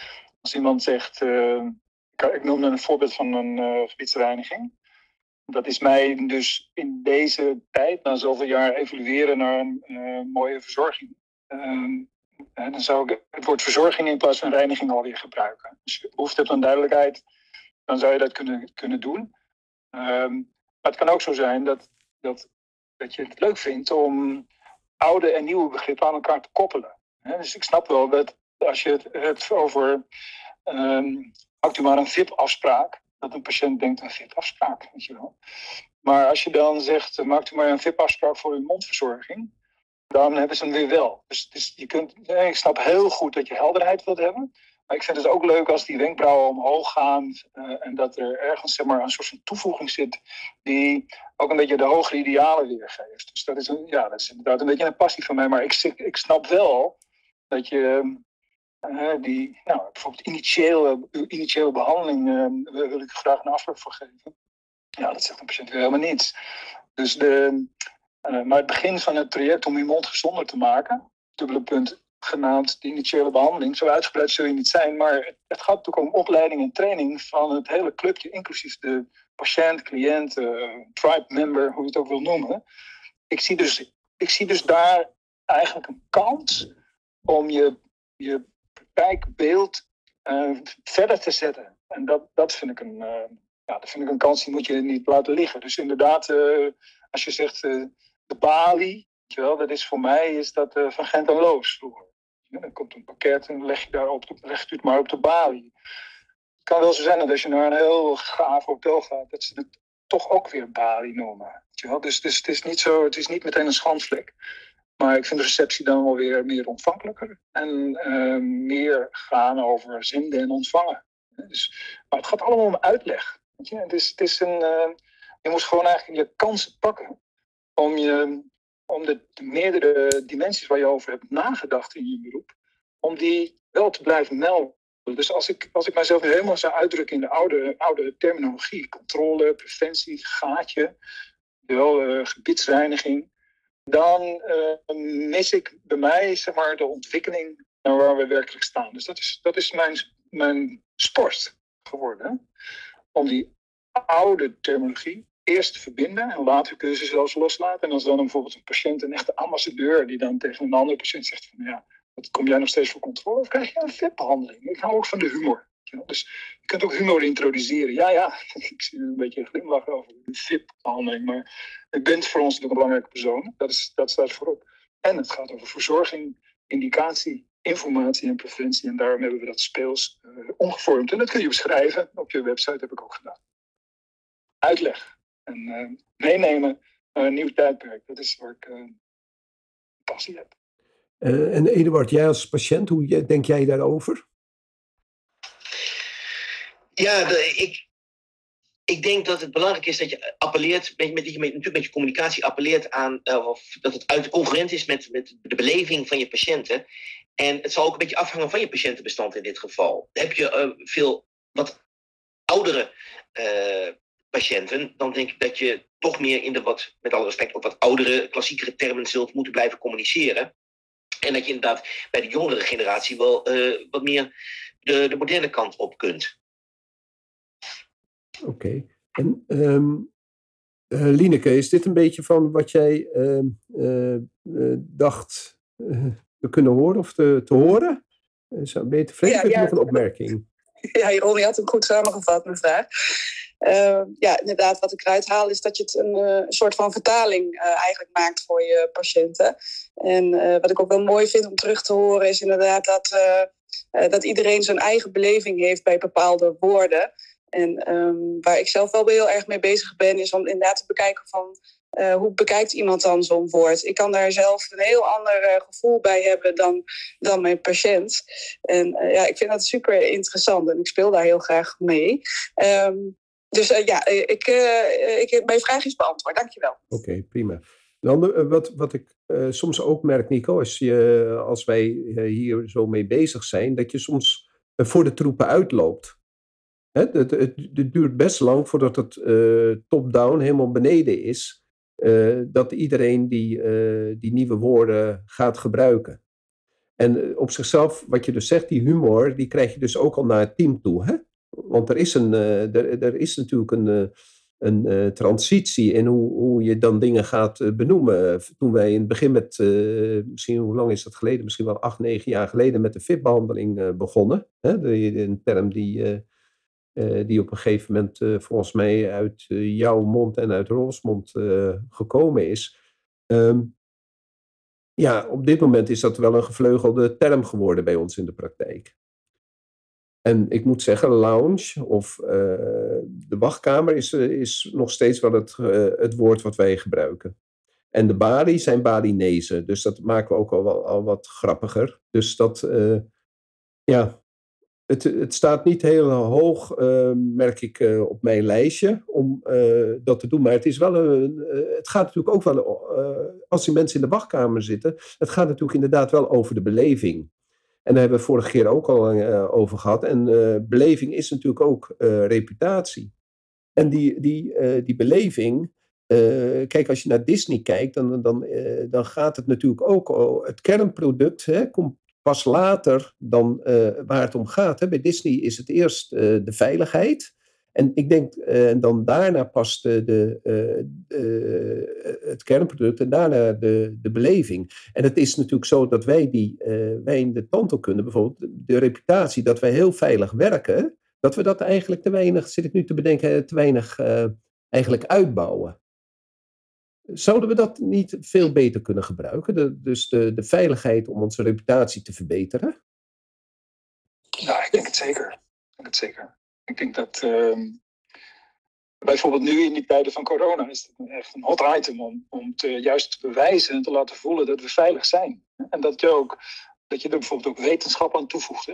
als iemand zegt, uh, ik noemde een voorbeeld van een uh, gebiedsreiniging. Dat is mij dus in deze tijd, na zoveel jaar, evolueren naar een uh, mooie verzorging. Ehm, dan zou ik het woord verzorging in plaats van reiniging alweer gebruiken. Dus je hoeft het aan duidelijkheid, dan zou je dat kunnen, kunnen doen. Um, maar het kan ook zo zijn dat, dat, dat je het leuk vindt om oude en nieuwe begrippen aan elkaar te koppelen. Dus ik snap wel dat als je het hebt over um, maakt u maar een VIP-afspraak, dat een patiënt denkt een VIP-afspraak, weet je wel. Maar als je dan zegt, maakt u maar een VIP-afspraak voor uw mondverzorging, dan hebben ze hem weer wel. Dus, je kunt, ik snap heel goed dat je helderheid wilt hebben. Maar ik vind het ook leuk als die wenkbrauwen omhoog gaan uh, en dat er ergens zeg maar, een soort van toevoeging zit die ook een beetje de hogere idealen weergeeft. Dus dat is, ja, dat is inderdaad een beetje een passie van mij. Maar ik, ik snap wel dat je uh, die, nou, bijvoorbeeld initiële, initiële behandeling uh, wil ik graag een afloop voor geven. Ja, dat zegt een patiënt weer helemaal niets. Dus de, uh, maar het begin van het traject om je mond gezonder te maken, dubbele punt genaamd de initiële behandeling, zo uitgebreid zul je niet zijn, maar het gaat natuurlijk om opleiding en training van het hele clubje, inclusief de patiënt, cliënt, tribe member, hoe je het ook wil noemen. Ik zie dus, ik zie dus daar eigenlijk een kans om je, je praktijkbeeld uh, verder te zetten. En dat, dat, vind ik een, uh, ja, dat vind ik een kans die moet je niet laten liggen. Dus inderdaad, uh, als je zegt de je wel, dat is voor mij is dat van Gent en Loos. Ja, dan komt een pakket en leg je, daar op de, legt u het maar op de balie. Het kan wel zo zijn dat als je naar een heel gaaf hotel gaat, dat ze het toch ook weer balie noemen. Dus, dus het, is niet zo, het is niet meteen een schandvlek. Maar ik vind de receptie dan wel weer meer ontvankelijker. En uh, meer gaan over zenden en ontvangen. Dus, maar het gaat allemaal om uitleg. Je? Het is, het is een, uh, je moet gewoon eigenlijk je kansen pakken om, je, om de, de, meerdere dimensies waar je over hebt nagedacht in je beroep, om die wel te blijven melden. Dus als ik, als ik mijzelf helemaal zou uitdrukken in de oude, oude terminologie, controle, preventie, gaatje, wel, uh, gebiedsreiniging, dan uh, mis ik bij mij zeg maar, de ontwikkeling naar waar we werkelijk staan. Dus dat is, dat is mijn, mijn sport geworden. Om die oude terminologie eerst te verbinden en later kunnen ze zelfs loslaten. En als dan bijvoorbeeld een patiënt, een echte ambassadeur, die dan tegen een andere patiënt zegt van ja, wat kom jij nog steeds voor controle? Of krijg je een vetbehandeling? Ik hou ook van de humor. Dus je kunt ook humor introduceren. Ja, ja, [laughs] ik zie een beetje een glimlach over [laughs] de VIP-behandeling. Maar je bent voor ons natuurlijk een belangrijke persoon. Dat, is, dat staat voorop. En het gaat over verzorging, indicatie, informatie en preventie. En daarom hebben we dat speels uh, omgevormd. En dat kun je beschrijven. Op je website heb ik ook gedaan. Uitleg en uh, meenemen naar een nieuw tijdperk. Dat is waar ik uh, passie heb. en Eduard, jij als patiënt, hoe denk jij daarover? Ja, ik, ik denk dat het belangrijk is dat je appelleert, met, met, met, natuurlijk met je communicatie appelleert aan, uh, of dat het uit concurrent is met, met de beleving van je patiënten. En het zal ook een beetje afhangen van je patiëntenbestand in dit geval. Heb je uh, veel wat oudere uh, patiënten, dan denk ik dat je toch meer in de wat, met alle respect, ook wat oudere, klassiekere termen zult moeten blijven communiceren. En dat je inderdaad bij de jongere generatie wel wat meer de, de moderne kant op kunt. Oké. Okay. En um, uh, Lineke, is dit een beetje van wat jij uh, uh, dacht te kunnen horen of te, te horen? Zou ben je tevreden? Ja, ja. nog een opmerking? Ja, Jeroen, je had hem goed samengevat, mijn vraag. Uh, ja, inderdaad, wat ik eruit haal is dat je het een, uh, soort van vertaling uh, eigenlijk maakt voor je patiënten. En wat ik ook wel mooi vind om terug te horen is inderdaad dat, dat iedereen zijn eigen beleving heeft bij bepaalde woorden. En um, waar ik zelf wel heel erg mee bezig ben, is om inderdaad te bekijken van uh, hoe bekijkt iemand dan zo'n woord? Ik kan daar zelf een heel ander uh, gevoel bij hebben dan, dan mijn patiënt. En uh, ja, ik vind dat super interessant en ik speel daar heel graag mee. Um, dus ja, ik, ik, mijn vraag is beantwoord. Dankjewel. Oké, okay, prima. Dan, wat, wat ik soms ook merk, Nico, als, je, als wij hier zo mee bezig zijn, dat je soms voor de troepen uitloopt. Het, het, duurt best lang voordat het uh, top-down helemaal beneden is. Uh, dat iedereen die, uh, die nieuwe woorden gaat gebruiken. En op zichzelf, wat je dus zegt, die humor, die krijg je dus ook al naar het team toe. Hè? Want er is, een, er, er is natuurlijk een, een transitie in hoe, hoe je dan dingen gaat benoemen. Toen wij in het begin met, misschien hoe lang is dat geleden? Misschien wel acht, negen jaar geleden met de VIP-behandeling begonnen. Hè? De, een term die uh, die op een gegeven moment uh, volgens mij uit uh, jouw mond en uit Rolfs mond gekomen is. Um, ja, op dit moment is dat wel een gevleugelde term geworden bij ons in de praktijk. En ik moet zeggen, lounge of de wachtkamer is, is nog steeds wel het, het woord wat wij gebruiken. En de bali zijn Balinezen, dus dat maken we ook al, al wat grappiger. Dus dat, ja, het, het, staat niet heel hoog, uh, merk ik, uh, op mijn lijstje om uh, dat te doen. Maar het, is wel een, het gaat natuurlijk ook wel, als die mensen in de wachtkamer zitten, het gaat natuurlijk inderdaad wel over de beleving. En daar hebben we vorige keer ook al over gehad. En beleving is natuurlijk ook reputatie. En die, die, die beleving, kijk, als je naar Disney kijkt, dan, dan, dan gaat het natuurlijk ook, het kernproduct hè, komt pas later dan uh, waar het om gaat. Hè. Bij Disney is het eerst uh, de veiligheid. En ik denk, uh, dan daarna pas de, het kernproduct en daarna de, de beleving. En het is natuurlijk zo dat wij, die, wij in de tandheelkunde bijvoorbeeld, de reputatie dat wij heel veilig werken, dat we dat eigenlijk te weinig, zit ik nu te bedenken, te weinig eigenlijk uitbouwen. Zouden we dat niet veel beter kunnen gebruiken? Dus de, de veiligheid om onze reputatie te verbeteren? Ja, ik denk het zeker. Ik denk het zeker. Ik denk dat uh, bijvoorbeeld nu in die tijden van corona is het echt een hot item om, om te, juist te bewijzen en te laten voelen dat we veilig zijn. En dat je ook dat je er bijvoorbeeld ook wetenschap aan toevoegt. Hè?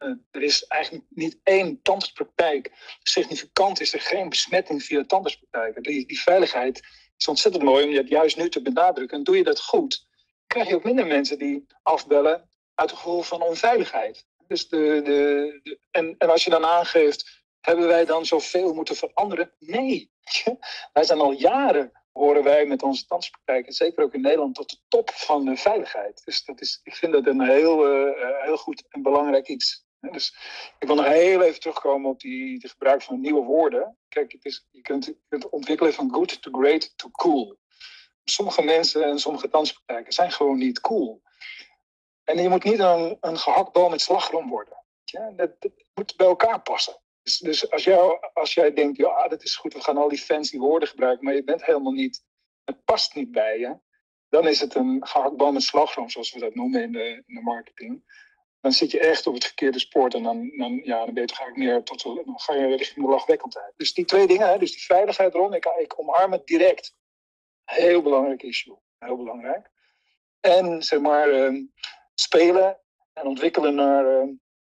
Uh, er is eigenlijk niet één tandartspraktijk. Significant is er geen besmetting via tandartspraktijken. Die, die veiligheid is ontzettend mooi om dat juist nu te benadrukken. En doe je dat goed, krijg je ook minder mensen die afbellen uit het gevoel van onveiligheid. Dus de, de, de, en, als je dan aangeeft, hebben wij dan zoveel moeten veranderen? Nee. [laughs] wij zijn al jaren horen wij met onze tandartspraktijken, zeker ook in Nederland, tot de top van de veiligheid. Dus dat is, ik vind dat een heel, uh, heel goed en belangrijk iets. Dus ik wil nog heel even terugkomen op die, de gebruik van nieuwe woorden. Kijk, het is, je kunt het ontwikkelen van good to great to cool. Sommige mensen en sommige danspraktijken zijn gewoon niet cool. En je moet niet een, een gehaktbal met slagroom worden. Ja, dat, dat, moet bij elkaar passen. Dus, dus als, jou, als jij denkt, ja, dat is goed, we gaan al die fancy woorden gebruiken, maar je bent helemaal niet, het past niet bij je, dan is het een gehaktbal met slagroom, zoals we dat noemen in de, in de marketing dan zit je echt op het verkeerde spoor. En dan, dan, ja, dan ben je toch eigenlijk meer tot, dan ga je richting de lachwekkendheid. Dus die twee dingen, hè, dus die veiligheid rond, ik, ik omarm het direct. Heel belangrijk issue. Heel belangrijk. En zeg maar, uh, spelen en ontwikkelen naar uh,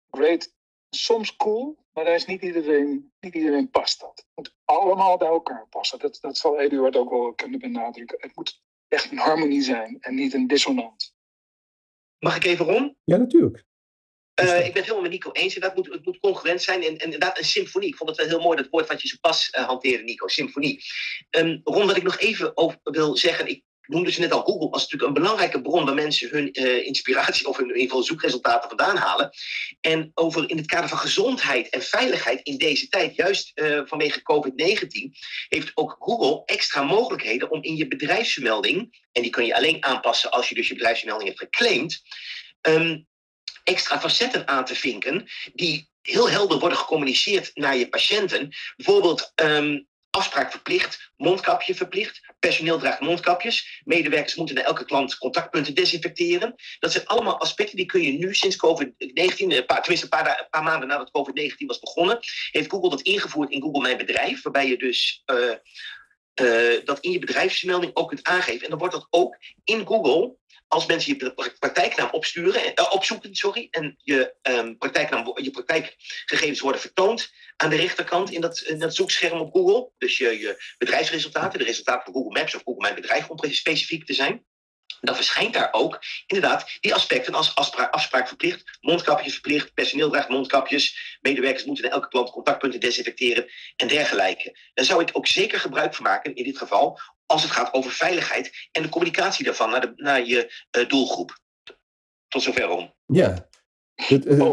great, soms cool, Maar daar is niet iedereen, niet iedereen past dat. Het moet allemaal bij elkaar passen. Dat, dat zal Eduard ook wel kunnen benadrukken. Het moet echt een harmonie zijn en niet een dissonant. Mag ik even rond? Ja, natuurlijk. Uh, ik ben het helemaal met Nico eens. Dat moet, het moet congruent zijn. En, en inderdaad, een symfonie. Ik vond het wel heel mooi, dat woord wat je zo pas uh, hanteerde, Nico. Symfonie. Um, Ron, wat ik nog even over wil zeggen. Ik noemde ze net al Google als natuurlijk een belangrijke bron waar mensen hun uh, inspiratie of hun in ieder geval zoekresultaten vandaan halen. En over in het kader van gezondheid en veiligheid in deze tijd, juist uh, vanwege COVID-19, heeft ook Google extra mogelijkheden om in je bedrijfsmelding, en die kun je alleen aanpassen als je dus je bedrijfsmelding hebt geclaimd, um, extra facetten aan te vinken die heel helder worden gecommuniceerd naar je patiënten. Bijvoorbeeld um, afspraak verplicht, mondkapje verplicht, personeel draagt mondkapjes, medewerkers moeten naar elke klant contactpunten desinfecteren. Dat zijn allemaal aspecten die kun je nu sinds COVID-19, tenminste een paar, paar, maanden nadat COVID-19 was begonnen, heeft Google dat ingevoerd in Google Mijn Bedrijf, waarbij je dus uh, uh, dat in je bedrijfsmelding ook kunt aangeven. En dan wordt dat ook in Google als mensen je praktijknaam opsturen, uh, opzoeken sorry, en je, um, praktijknaam, je praktijkgegevens worden vertoond aan de rechterkant in dat, in dat zoekscherm op Google. Dus je, je bedrijfsresultaten, de resultaten van Google Maps of Google Mijn Bedrijf om specifiek te zijn. Dan verschijnt daar ook inderdaad die aspecten als afspraak, afspraak verplicht, mondkapjes verplicht, personeel draagt mondkapjes, medewerkers moeten naar elke klant contactpunten desinfecteren en dergelijke. Daar zou ik ook zeker gebruik van maken in dit geval als het gaat over veiligheid en de communicatie daarvan naar, de, naar je uh, doelgroep. Tot zover om. Ja. Het, uh,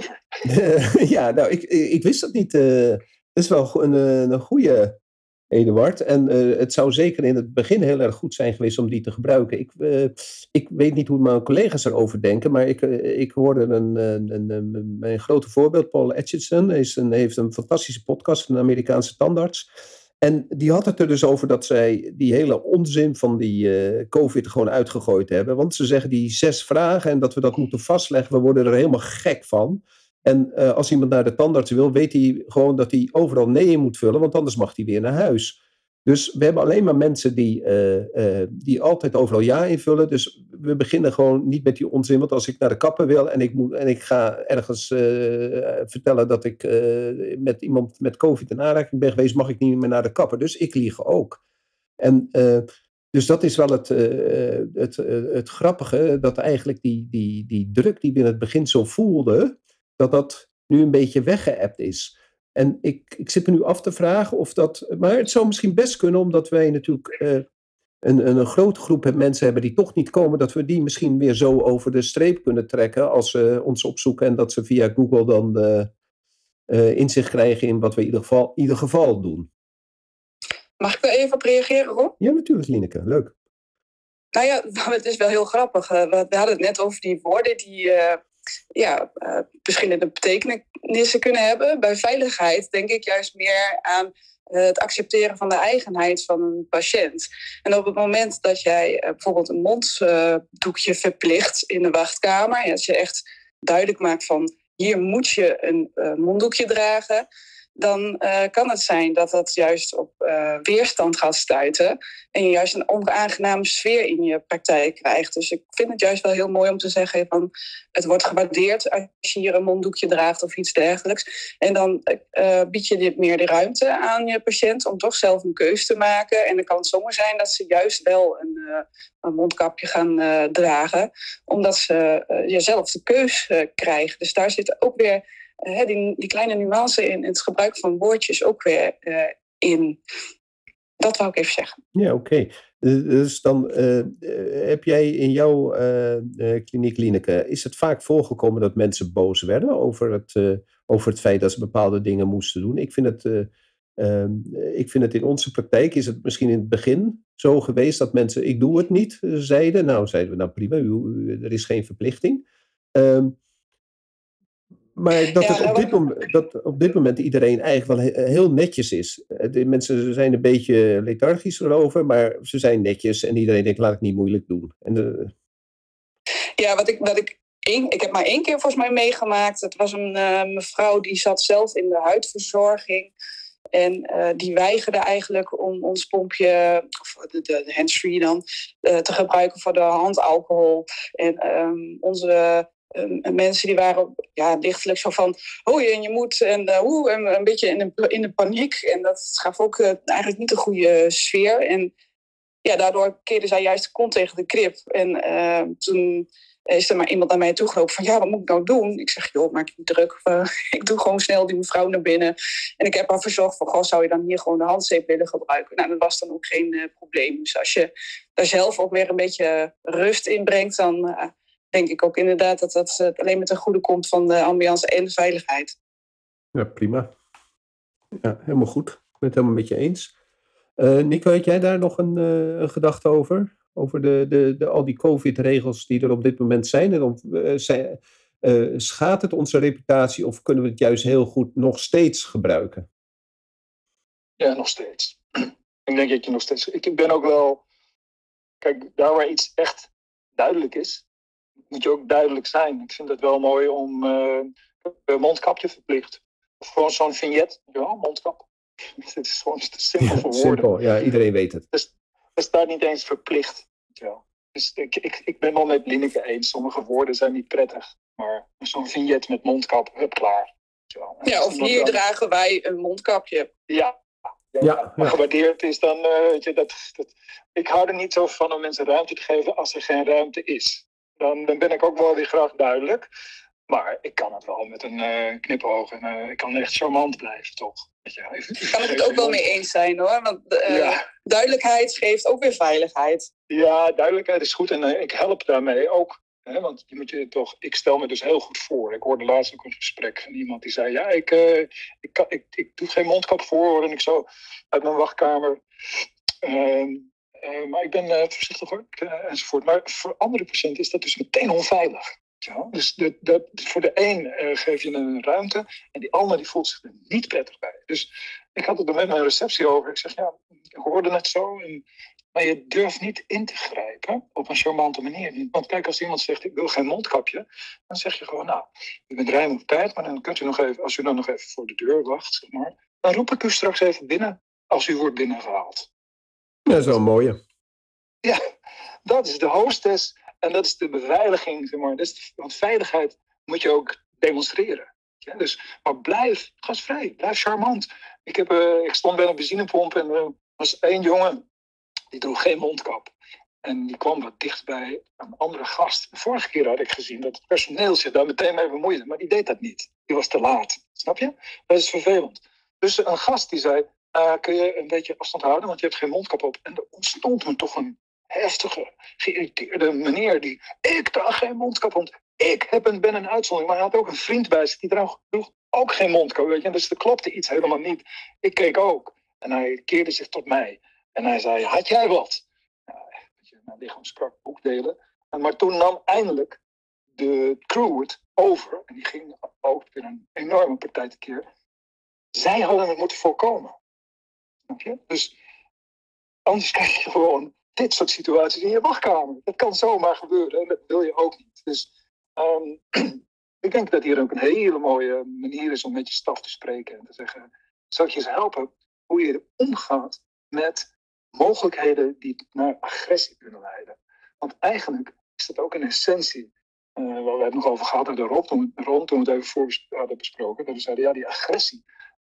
[laughs] ja, nou, ik, ik wist dat niet. Uh, dat is wel een, een goede Eduard. En uh, het zou zeker in het begin heel erg goed zijn geweest om die te gebruiken. Ik, uh, ik weet niet hoe mijn collega's erover denken, maar ik, uh, ik hoorde een, een, een, een, mijn grote voorbeeld, Paul Atchison, is een, heeft een fantastische podcast van een Amerikaanse tandarts. En die had het er dus over dat zij die hele onzin van die COVID gewoon uitgegooid hebben. Want ze zeggen die zes vragen en dat we dat moeten vastleggen, we worden er helemaal gek van. En uh, als iemand naar de tandarts wil, weet hij gewoon dat hij overal nee in moet vullen, want anders mag hij weer naar huis. Dus we hebben alleen maar mensen die, uh, uh, die altijd overal ja invullen. Dus we beginnen gewoon niet met die onzin. Want als ik naar de kapper wil en ik, moet, en ik ga ergens vertellen dat ik met iemand met COVID in aanraking ben geweest, mag ik niet meer naar de kapper. Dus ik lieg ook. En dus dat is wel het, het, het grappige, dat eigenlijk die, die, die druk die we in het begin zo voelden, dat dat nu een beetje weggeëpt is. En ik, ik zit me nu af te vragen of dat. Maar het zou misschien best kunnen, omdat wij natuurlijk uh, een, een, een, grote groep mensen hebben die toch niet komen, dat we die misschien weer zo over de streep kunnen trekken als ze ons opzoeken en dat ze via Google dan uh, uh, inzicht krijgen in wat we in ieder geval, in ieder geval doen. Mag ik er even op reageren, Rob? Ja, natuurlijk, Lineke. Leuk. Nou ja, [laughs] het is wel heel grappig. We hadden het net over die woorden die ja, uh, verschillende betekenissen kunnen hebben. Bij veiligheid denk ik juist meer aan uh, het accepteren van de eigenheid van een patiënt. En op het moment dat jij uh, bijvoorbeeld een monddoekje verplicht in de wachtkamer, en als je echt duidelijk maakt van hier moet je een monddoekje dragen, dan uh, kan het zijn dat dat juist op uh, weerstand gaat stuiten. En je juist een onaangename sfeer in je praktijk krijgt. Dus ik vind het juist wel heel mooi om te zeggen van het wordt gewaardeerd als je hier een monddoekje draagt of iets dergelijks. En dan uh, bied je dit meer de ruimte aan je patiënt om toch zelf een keus te maken. En dan kan het zomaar zijn dat ze juist wel een, een mondkapje gaan dragen, omdat ze jezelf de keus krijgen. Dus daar zit ook weer uh, die, die, kleine nuance in, het gebruik van woordjes ook weer uh, in. Dat wou ik even zeggen. Ja, oké. Okay. Dus dan heb jij in jouw kliniek, Lineke, is het vaak voorgekomen dat mensen boos werden over het, over het feit dat ze bepaalde dingen moesten doen? Ik vind het. Ehm, ik vind het in onze praktijk is het misschien in het begin zo geweest dat mensen, ik doe het niet, zeiden. Nou, zeiden we, nou prima, u, er is geen verplichting. Um, maar dat, het op, dit moment, dat op dit moment iedereen eigenlijk wel heel netjes is. Eh, de mensen zijn een beetje lethargisch erover, maar ze zijn netjes en iedereen denkt, laat ik niet moeilijk doen. En de... Ja, wat ik, wat ik, één, ik heb maar één keer volgens mij meegemaakt. Het was een uh, mevrouw die zat zelf in de huidverzorging. En uh, die weigerde eigenlijk om ons pompje, of de, de handsfree dan, uh, te gebruiken voor de handalcohol. En um, onze uh, mensen die waren ja, lichtelijk zo van... oh en je moet en, uh, oe, en een beetje in de, in de paniek. En dat gaf ook eigenlijk niet een goede sfeer. En ja, daardoor keerde zij juist de kont tegen de krip. En toen is er maar iemand naar mij toegelopen van... ja, wat moet ik nou doen? Ik zeg, joh, maak je niet druk. [laughs] ik doe gewoon snel die mevrouw naar binnen. En ik heb haar verzocht van... goh, zou je dan hier gewoon de handzeep willen gebruiken? Nou, dat was dan ook geen probleem. Dus als je daar zelf ook weer een beetje rust in brengt... dan denk ik ook inderdaad dat dat eh, alleen met een goede komt van de ambiance en de veiligheid. Ja, prima. Ja, helemaal goed. Ik ben het helemaal met je eens. Uh, Nico, had jij daar nog een, uh, een gedachte over? Over de, de, de, al die COVID-regels die er op dit moment zijn? En of, uh, zijn schaadt het onze reputatie of kunnen we het juist heel goed nog steeds gebruiken? Ja, nog steeds. [clears throat] ik denk dat je nog steeds. Ik ben ook wel. Kijk, daar waar iets echt duidelijk is, moet je ook duidelijk zijn. Ik vind het wel mooi om uh, een mondkapje verplicht. Of gewoon zo'n vignet, ja, mondkap. [laughs] Het is gewoon te simpel voor woorden. Simpel, ja, iedereen weet het. Dus, dat staat niet eens verplicht. Ja. Dus ik, ik, ik ben wel met Lineke eens. Sommige woorden zijn niet prettig. Maar zo'n vignet met mondkap, hup, klaar. Ja, ja of hier dragen wij een mondkapje. Ja, ja, ja, ja. gewaardeerd is, dan uh, weet je, dat, dat, ik hou er niet zo van om mensen ruimte te geven als er geen ruimte is dan, dan ben ik ook wel weer graag duidelijk. Maar ik kan het wel met een uh, knipoog en uh, ik kan echt charmant blijven, toch? Ja, ik kan het ook wel mee eens zijn hoor. Want uh, duidelijkheid geeft ook weer veiligheid. Ja, duidelijkheid is goed en ik help daarmee ook. Hè, want je moet je toch, ik stel me dus heel goed voor. Ik hoorde laatst ook een gesprek van iemand die zei: Ja, ik, ik, kan, ik, ik doe geen mondkap voor. En ik zo uit mijn wachtkamer. Uh, maar ik ben uh, voorzichtig hoor, uh, enzovoort. Maar voor andere patiënten is dat dus meteen onveilig. Dus de, voor de een geef je een ruimte en die ander die voelt zich er niet prettig bij. Dus ik had het er met mijn receptie over. Ik zeg, ja, ik hoorde het zo. En, maar je durft niet in te grijpen op een charmante manier. Want kijk, als iemand zegt, ik wil geen mondkapje, dan zeg je gewoon, nou, u bent ruim op tijd, maar dan kunt u nog even, als u dan nog even voor de deur wacht, dan roep ik u straks even binnen als u wordt binnengehaald. Dat is wel mooie. Ja, dat is de hostess en dat is de beveiliging. Zeg maar. want veiligheid moet je ook demonstreren. Dus, maar blijf gasvrij, blijf charmant. Ik, heb, uh, ik stond bij een benzinepomp en er was één jongen die droeg geen mondkap. En die kwam wat dicht bij een andere gast. Vorige keer had ik gezien dat het personeel zich daar meteen mee bemoeide, maar die deed dat niet. Die was te laat. Snap je? Dat is vervelend. Dus een gast die zei: uh, kun je een beetje afstand houden, want je hebt geen mondkap op. En er ontstond me toch een heftige, geïrriteerde meneer die... Ik draag geen mondkap, want ik heb een, ben een uitzondering. Maar hij had ook een vriend bij zich, die droeg, ook geen mondkap. Weet je? Dus er klopte iets helemaal niet. Ik keek ook. En hij keerde zich tot mij. En hij zei, had jij wat? Nou, mijn lichaam sprak boekdelen. Maar toen nam eindelijk de crew het over. En die ging ook weer een enorme partij te keer. Zij hadden het moeten voorkomen. Dus anders krijg je gewoon dit soort situaties in je wachtkamer. Dat kan zomaar gebeuren en dat wil je ook niet. Dus um, [clears throat] ik denk dat hier ook een hele mooie manier is om met je staf te spreken en te zeggen: zou ik je eens helpen hoe je omgaat met mogelijkheden die naar agressie kunnen leiden? Want eigenlijk is dat ook een essentie. Uh, waar we het nog over gehad hebben, rond toen, rond, toen we het even voor hadden besproken. Dat we zeiden, ja, die agressie,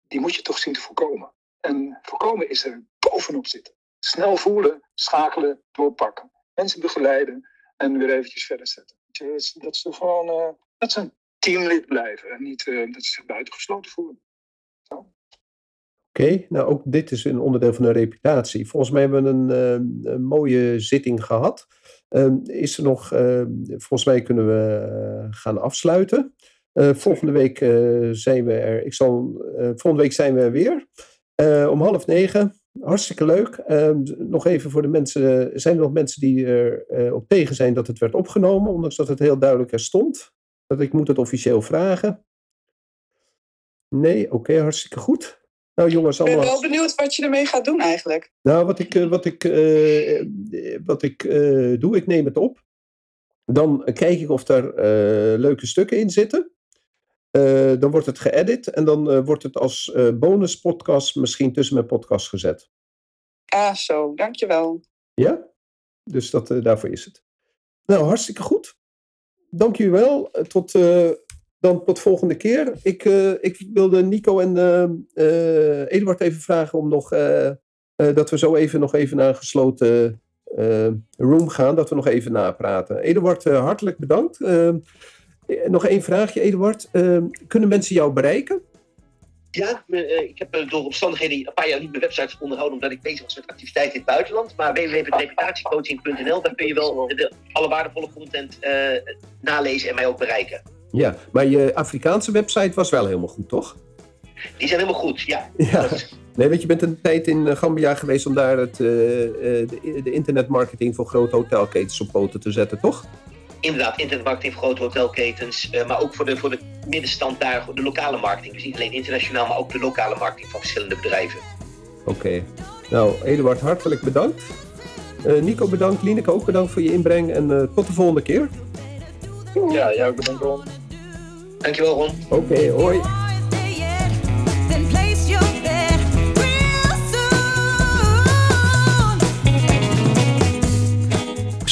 die moet je toch zien te voorkomen. En voorkomen is er bovenop zitten. Snel voelen, schakelen, doorpakken. Mensen begeleiden en weer eventjes verder zetten. Dat ze gewoon uh, dat ze een teamlid blijven en niet uh, dat ze zich buitengesloten voelen. Oké, okay, nou ook dit is een onderdeel van de reputatie. Volgens mij hebben we een, uh, een mooie zitting gehad. Ehm, is er nog, ehm, volgens mij kunnen we gaan afsluiten. volgende week zijn we er. Ik zal, volgende week zijn we er weer. Uh, om half negen. Hartstikke leuk. Uh, nog even voor de mensen. Zijn er nog mensen die er uh, op tegen zijn dat het werd opgenomen, ondanks dat het heel duidelijk er stond? Dat ik moet het officieel vragen. Nee, oké, okay, hartstikke goed. Nou, jongens, allemaal... Ik ben wel benieuwd wat je ermee gaat doen eigenlijk. Nou, wat ik, wat ik, wat ik doe, ik neem het op. Dan kijk ik of er leuke stukken in zitten. Uh, dan wordt het geëdit en dan uh, wordt het als uh, bonus podcast misschien tussen mijn podcast gezet. Ah, zo, dankjewel. Ja, dus dat, daarvoor is het. Nou, hartstikke goed. dank jullie wel. Tot, dan tot volgende keer. Ik, ik wilde Nico en Eduard even vragen om nog... dat we zo even nog even naar een gesloten room gaan. Dat we nog even napraten. Eduard, hartelijk bedankt. Nog één vraagje, Eduard. kunnen mensen jou bereiken? Ja, eh, ik heb door omstandigheden een paar jaar niet mijn website onderhouden omdat ik bezig was met activiteiten in het buitenland. Maar www.reputatiecoaching.nl, daar kun je wel de, alle waardevolle content uh, nalezen en mij ook bereiken. Ja, maar je Afrikaanse website was wel helemaal goed, toch? Die zijn helemaal goed, ja. ja. Nee, want je bent een tijd in Gambia geweest om daar het, uh, de, de internetmarketing voor grote hotelketens op poten te zetten, toch? Inderdaad internetmarketing voor grote hotelketens, uh, maar ook voor de, voor de middenstand daar, de lokale marketing. Dus niet alleen internationaal, maar ook de lokale marketing van verschillende bedrijven. Oké. Nou, Eduard, hartelijk bedankt. Uh, Nico bedankt, Lineke ook bedankt voor je inbreng en uh, tot de volgende keer. Ja, jij ook bedankt Ron. Dankjewel Ron. Oké, okay, hoi.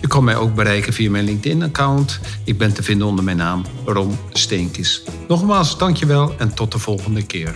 Je kan mij ook bereiken via mijn LinkedIn-account. Ik ben te vinden onder mijn naam Rom Steenkis. Nogmaals, dankjewel en tot de volgende keer.